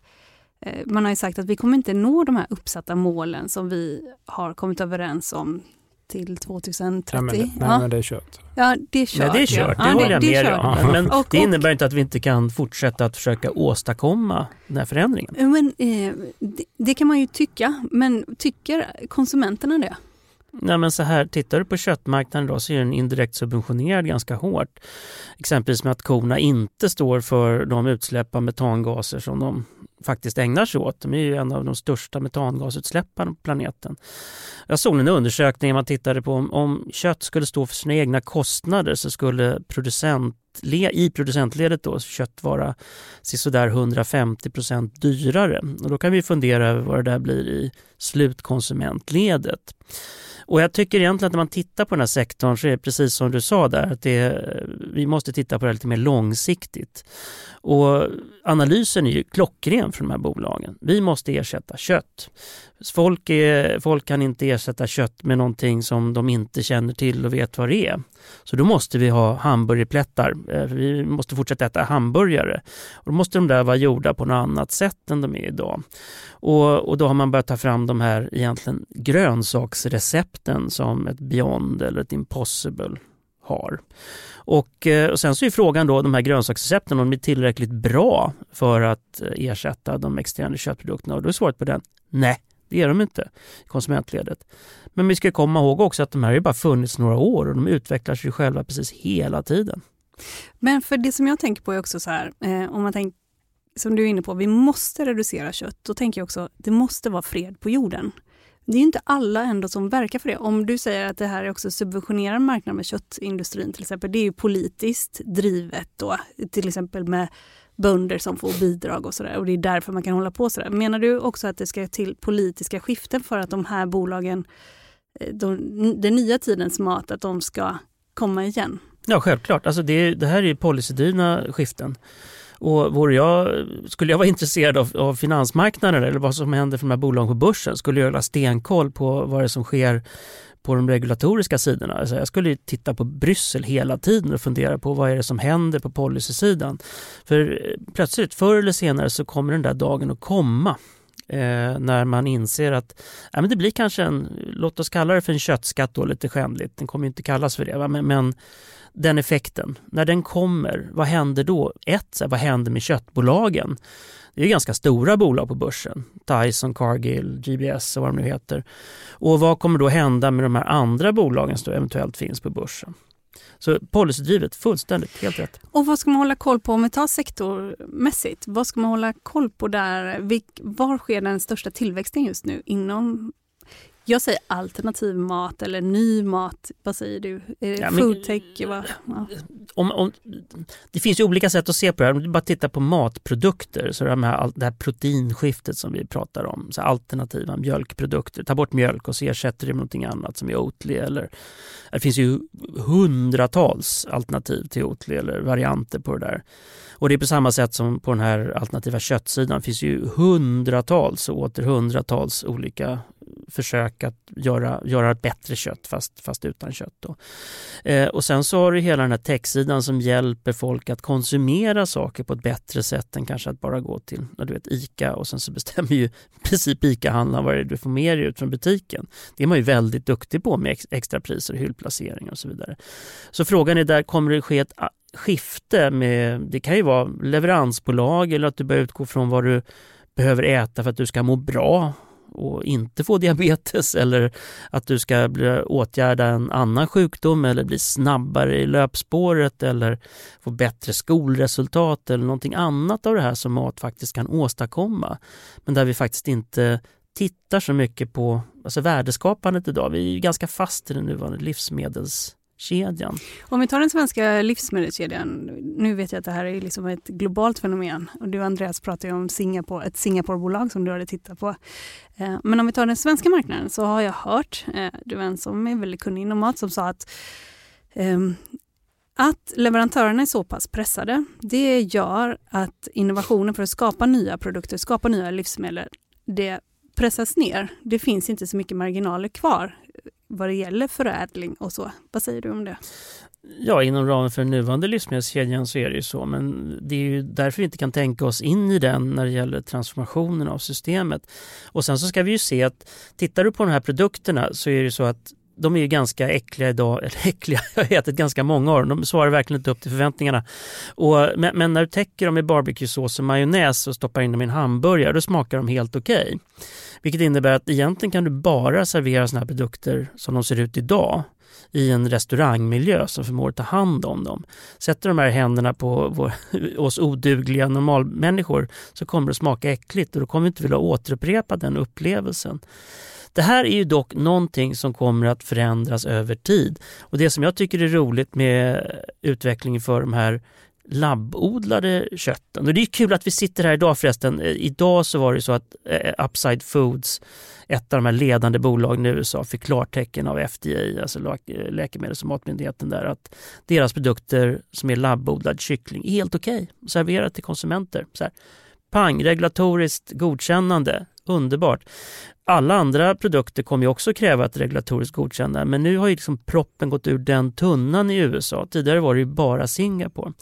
eh, man har ju sagt att vi kommer inte nå de här uppsatta målen som vi har kommit överens om till 2030. Nej, men, nej, men det är kört. Ja, det är kört. Nej, det är kört, det ja, håller jag med. Men, och, det innebär inte att vi inte kan fortsätta att försöka åstadkomma den här förändringen. Men, eh, det, det, kan man ju tycka, men tycker konsumenterna det? Nej, men så här, tittar du på köttmarknaden då så är den indirekt subventionerad ganska hårt. Exempelvis med att korna inte står för de utsläpp av metangaser som de faktiskt ägnar sig åt. De är ju en av de största metangasutsläpparna på planeten. Jag såg en undersökning man tittade på om, om kött skulle stå för sina egna kostnader så skulle producent i producentledet då kött vara sådär 150 procent dyrare. Och då kan vi fundera över vad det där blir i slutkonsumentledet. Och jag tycker egentligen att när man tittar på den här sektorn så är det precis som du sa där, att det, vi måste titta på det lite mer långsiktigt. Och analysen är ju klockren för de här bolagen. Vi måste ersätta kött. Folk, är, folk kan inte ersätta kött med någonting som de inte känner till och vet vad det är. Så då måste vi ha hamburgerplättar. Eh, vi måste fortsätta äta hamburgare. Och då måste de där vara gjorda på något annat sätt än de är idag. Och, och då har man börjat ta fram de här egentligen grönsaksrecepten som ett Beyond eller ett Impossible har. Och, eh, och sen så är frågan då, de här grönsaksrecepten, om de är tillräckligt bra för att eh, ersätta de externa köttprodukterna. Och då är svaret på den, nej, det är de inte i konsumentledet. Men vi ska komma ihåg också att de här har bara funnits några år och de utvecklar sig själva precis hela tiden. Men för det som jag tänker på är också så här, eh, om man tänker som du är inne på, vi måste reducera kött. Då tänker jag också, det måste vara fred på jorden. Det är inte alla ändå som verkar för det. Om du säger att det här är också subventionerad marknad med köttindustrin till exempel, det är ju politiskt drivet då, till exempel med bönder som får bidrag och sådär och det är därför man kan hålla på sådär. Menar du också att det ska till politiska skiften för att de här bolagen, eh, de, den nya tidens mat, att de ska komma igen? Ja, självklart. Alltså det, det här är policydrivna skiften. Och vore jag, skulle jag vara intresserad av, av finansmarknaden eller vad som händer för de här bolagen på börsen skulle jag ha stenkoll på vad det är som sker på de regulatoriska sidorna. Alltså jag skulle titta på Bryssel hela tiden och fundera på vad är det som händer på policysidan. För eh, plötsligt, förr eller senare, så kommer den där dagen att komma eh, när man inser att ja, men det blir kanske en, låt oss kalla det för en köttskatt då, lite skändligt, den kommer inte kallas för det, va? Men, men den effekten, när den kommer, vad händer då? Ett, vad händer med köttbolagen? Det är ganska stora bolag på börsen. Tyson, Cargill, GBS och vad de nu heter. Och vad kommer då hända med de här andra bolagen som eventuellt finns på börsen? Så policydrivet, fullständigt, helt rätt. Och vad ska man hålla koll på om vi tar sektormässigt? Vad ska man hålla koll på där? Var sker den största tillväxten just nu inom jag säger alternativ mat eller ny mat. Vad säger du? Är det ja, foodtech? Ja. Om, om, det finns ju olika sätt att se på det här. Om du bara tittar på matprodukter, så de här, det här proteinskiftet som vi pratar om, så alternativa mjölkprodukter. Ta bort mjölk och så ersätter det med någonting annat som är Oatly. Eller, det finns ju hundratals alternativ till Oatly eller varianter på det där. Och det är på samma sätt som på den här alternativa köttsidan. Det finns ju hundratals och åter hundratals olika försök att göra, göra bättre kött fast, fast utan kött. Eh, och sen så har du hela den här techsidan som hjälper folk att konsumera saker på ett bättre sätt än kanske att bara gå till du vet, ICA och sen så bestämmer ju i princip ICA-handlaren vad det är du får med dig ut från butiken. Det är man ju väldigt duktig på med ex, extrapriser, hyllplaceringar och så vidare. Så frågan är där, kommer det ske ett ah, skifte med, det kan ju vara leveransbolag eller att du börjar utgå från vad du behöver äta för att du ska må bra och inte få diabetes eller att du ska bli, åtgärda en annan sjukdom eller bli snabbare i löpspåret eller få bättre skolresultat eller någonting annat av det här som mat faktiskt kan åstadkomma. Men där vi faktiskt inte tittar så mycket på alltså värdeskapandet idag. Vi är ganska fast i den nuvarande livsmedels kedjan. Om vi tar den svenska livsmedelskedjan, nu vet jag att det här är liksom ett globalt fenomen och du Andreas pratar ju om Singapore, ett Singaporebolag som du hade tittat på. Eh, men om vi tar den svenska marknaden så har jag hört, eh, du är en som är väldigt kunnig inom mat, som sa att ehm, att leverantörerna är så pass pressade, det gör att innovationen för att skapa nya produkter, skapa nya livsmedel, det pressas ner. Det finns inte så mycket marginaler kvar vad det gäller förädling och så. Vad säger du om det? Ja, inom ramen för den nuvarande livsmedelskedjan så är det ju så, men det är ju därför vi inte kan tänka oss in i den när det gäller transformationen av systemet. Och sen så ska vi ju se att tittar du på de här produkterna så är det så att de är ju ganska äckliga idag, eller äckliga, jag har ätit ganska många av dem, de svarar verkligen inte upp till förväntningarna. Och, men, men när du täcker dem med barbecuesås och majonnäs och stoppar in dem i en hamburgare, då smakar de helt okej. Okay. Vilket innebär att egentligen kan du bara servera sådana här produkter som de ser ut idag i en restaurangmiljö som förmår ta hand om dem. Sätter de här händerna på vår, oss odugliga normalmänniskor så kommer det att smaka äckligt och då kommer vi inte vilja återupprepa den upplevelsen. Det här är ju dock någonting som kommer att förändras över tid. Och det som jag tycker är roligt med utvecklingen för de här labbodlade kötten. Och det är kul att vi sitter här idag förresten. Eh, idag så var det så att eh, Upside Foods, ett av de här ledande bolagen i USA, fick klartecken av FDA, alltså eh, läkemedels och matmyndigheten där, att deras produkter som är labbodlad kyckling är helt okej okay, serverat till konsumenter. Så här, pang, regulatoriskt godkännande, underbart alla andra produkter kommer ju också kräva ett regulatoriskt godkännande men nu har ju liksom proppen gått ur den tunnan i USA. Tidigare var det ju bara Singapore.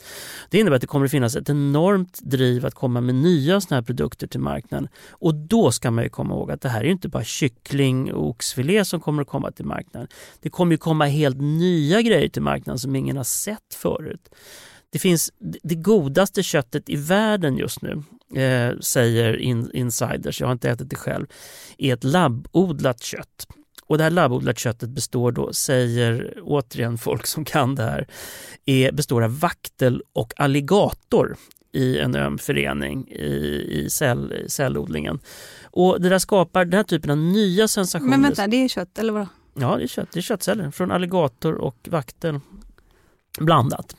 Det innebär att det kommer att finnas ett enormt driv att komma med nya sådana här produkter till marknaden. Och då ska man ju komma ihåg att det här är inte bara kyckling och oxfilé som kommer att komma till marknaden. Det kommer ju komma helt nya grejer till marknaden som ingen har sett förut. Det finns det godaste köttet i världen just nu, eh, säger in, insiders, jag har inte ätit det själv, är ett labbodlat kött. Och det här labbodlat köttet består då, säger återigen folk som kan det här, är, består av vaktel och alligator i en öm förening i, i, cell, cellodlingen. Och det där skapar den här typen av nya sensationer. Men vänta, det är kött eller vadå? Ja, det är kött. Det är köttceller från alligator och vaktel blandat.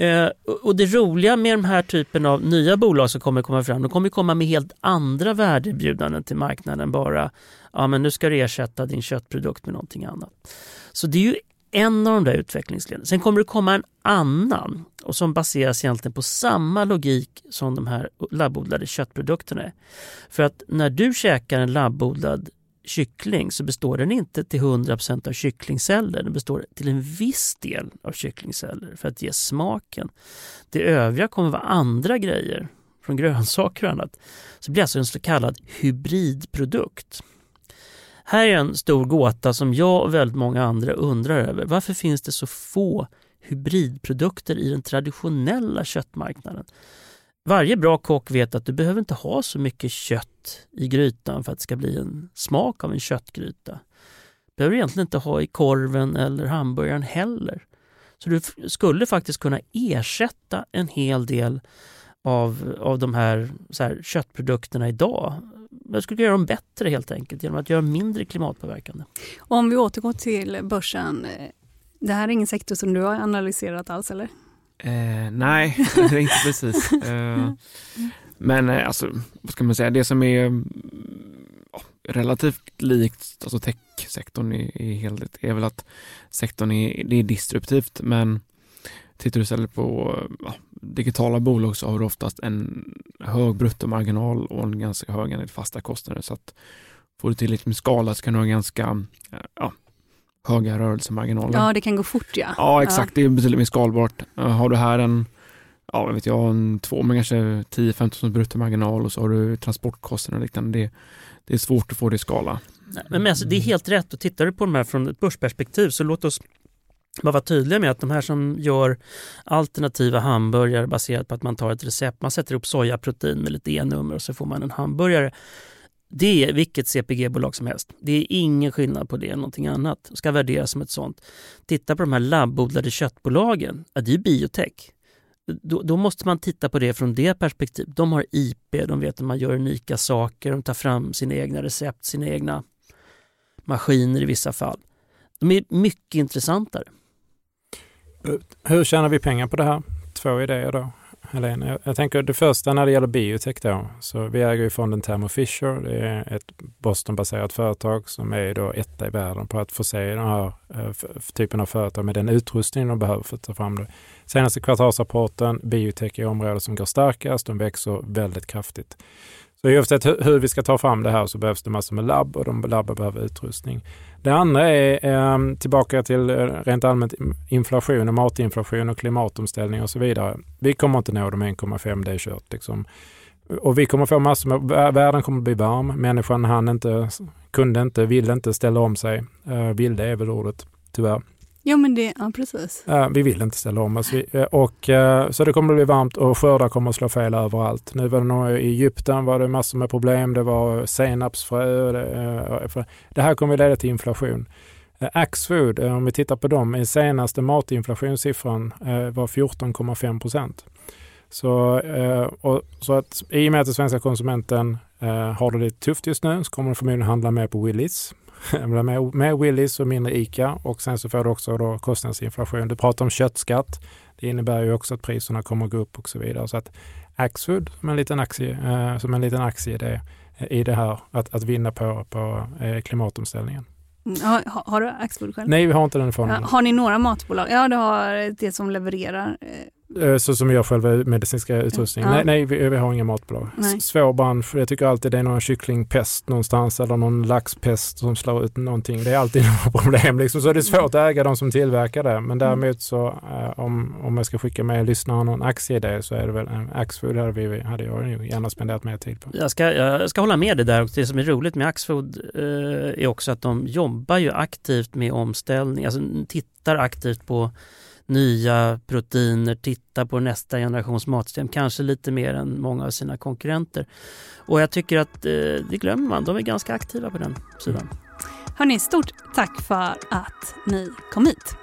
Eh, och det roliga med de här typen av nya bolag som kommer komma fram, de kommer komma med helt andra värdeerbjudanden till marknaden bara, ja men nu ska du ersätta din köttprodukt med någonting annat. Så det är ju en av de där utvecklingsleden. Sen kommer det komma en annan och som baseras egentligen på samma logik som de här labbodlade köttprodukterna är. För att när du käkar en labbodlad kyckling så består den inte till 100% av kycklingceller. Den består till en viss del av kycklingceller för att ge smaken. Det övriga kommer vara andra grejer från grönsaker och annat. Så det blir alltså en så kallad hybridprodukt. Här är en stor gåta som jag och väldigt många andra undrar över. Varför finns det så få hybridprodukter i den traditionella köttmarknaden? Varje bra kock vet att du behöver inte ha så mycket kött i grytan för att det ska bli en smak av en köttgryta. Det behöver du egentligen inte ha i korven eller hamburgaren heller. Så du skulle faktiskt kunna ersätta en hel del av, av de här, här köttprodukterna idag jag skulle göra dem bättre helt enkelt genom att göra mindre klimatpåverkande. Om vi återgår till börsen. Eh, det här är ingen sektor som du har analyserat alls eller? Eh, nej, inte precis. Eh, men eh, alltså, vad ska man säga, det som är relativt likt alltså techsektorn i, i helhet är väl att sektorn är, det är disruptivt men tittar du istället på ja, digitala bolag så har du oftast en hög bruttomarginal och en ganska hög andel fasta kostnader så att får du tillräckligt med skala så kan du ha ganska ja, höga rörelsemarginaler. Ja, det kan gå fort ja. Ja, exakt. Ja. Det är betydligt mer skalbart. Har du här en ja, vet jag, en två med kanske 10-15 bruttomarginal och så har du transportkostnader och liknande. Det, det är svårt att få det i skala. Men, men alltså, det är helt rätt och tittar du på de här från ett börsperspektiv så låt oss bara vara tydliga med att de här som gör alternativa hamburgare baserat på att man tar ett recept, man sätter upp sojaprotein med lite E-nummer och så får man en hamburgare. Det är vilket CPG-bolag som helst. Det är ingen skillnad på det än någonting annat. Det ska värderas som ett sånt. Titta på de här labbodlade köttbolagen. Ja, det är ju biotech då, då, måste man titta på det från det perspektivet. De har IP, de vet att man gör unika saker, de tar fram sina egna recept, sina egna maskiner i vissa fall. De är mycket intressantare. Hur tjänar vi pengar på det här? Två idéer då. Helene. Jag, jag tänker det första när det gäller biotech då. Så vi äger ju fonden Thermo Fisher. Det är ett Boston-baserat företag som är då etta i världen på att förse den här eh, typen av företag med den utrustning de behöver för att ta fram det. Senaste kvartalsrapporten, biotech är området som går starkast. De växer väldigt kraftigt. Så oavsett hur vi ska ta fram det här så behövs det massor med labb och de labben behöver utrustning. Det andra är ehm, tillbaka till eh, rent allmänt inflation och matinflation och klimatomställning och så vidare. Vi kommer inte nå de 1,5, det är kört. Liksom. Och vi kommer få massor med, världen kommer bli varm. Människan hann inte, kunde inte, ville inte ställa om sig. Eh, vilde är väl ordet, tyvärr. Ja, men det, ja precis. Eh, vi vill inte ställa om oss. Vi, eh, och, eh, så det kommer att bli varmt och skördar kommer att slå fel överallt. Nu var det nog i Egypten var det massor med problem. Det var senapsfrö. Det, det här kommer att leda till inflation. Axfood, om vi tittar på dem, den senaste matinflationssiffran var 14,5 procent. Så, och, så att i och med att den svenska konsumenten har det lite tufft just nu så kommer de förmodligen handla mer på Willys med, med Willys och mindre ICA och sen så får du också då kostnadsinflation. Du pratar om köttskatt. Det innebär ju också att priserna kommer att gå upp och så vidare. Så att Axfood som en liten aktie, eh, som en liten aktieidé i det här att, att vinna på, på eh, klimatomställningen. Mm, har, har, du Axfood själv? Nej, vi har inte den formen. Ja, har ni några matbolag? Ja, du har det som levererar Eh, så som jag själva medicinska utrustning. Ja. Nej, nej vi, vi, har inga matbolag. Nej. Svår bransch. Jag tycker alltid det är någon kycklingpest någonstans eller någon laxpest som slår ut någonting. Det är alltid några problem. Liksom. Så det är svårt att äga de som tillverkar det. Men mm. däremot så äh, om, om jag ska skicka med lyssnarna någon aktieidé så är det väl en Axfood hade, vi, hade jag gärna spenderat mer tid på. Jag ska, jag ska hålla med dig där och det som är roligt med Axfood äh, är också att de jobbar ju aktivt med omställning, alltså tittar aktivt på nya proteiner, titta på nästa generations matsystem, kanske lite mer än många av sina konkurrenter. Och jag tycker att eh, det glömmer man, de är ganska aktiva på den sidan. Mm. Hörni, stort tack för att ni kom hit.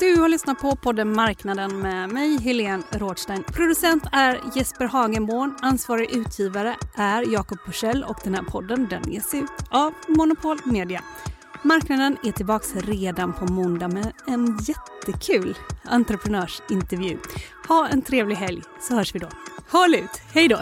Du har lyssnat på podden Marknaden med mig, Helene Rådstein. Producent är Jesper Hagenborn, ansvarig utgivare är Jakob Bursell och den här podden den ges ut av Monopol Media. Marknaden är tillbaka redan på måndag med en jättekul entreprenörsintervju. Ha en trevlig helg så hörs vi då. Håll ut, hej då!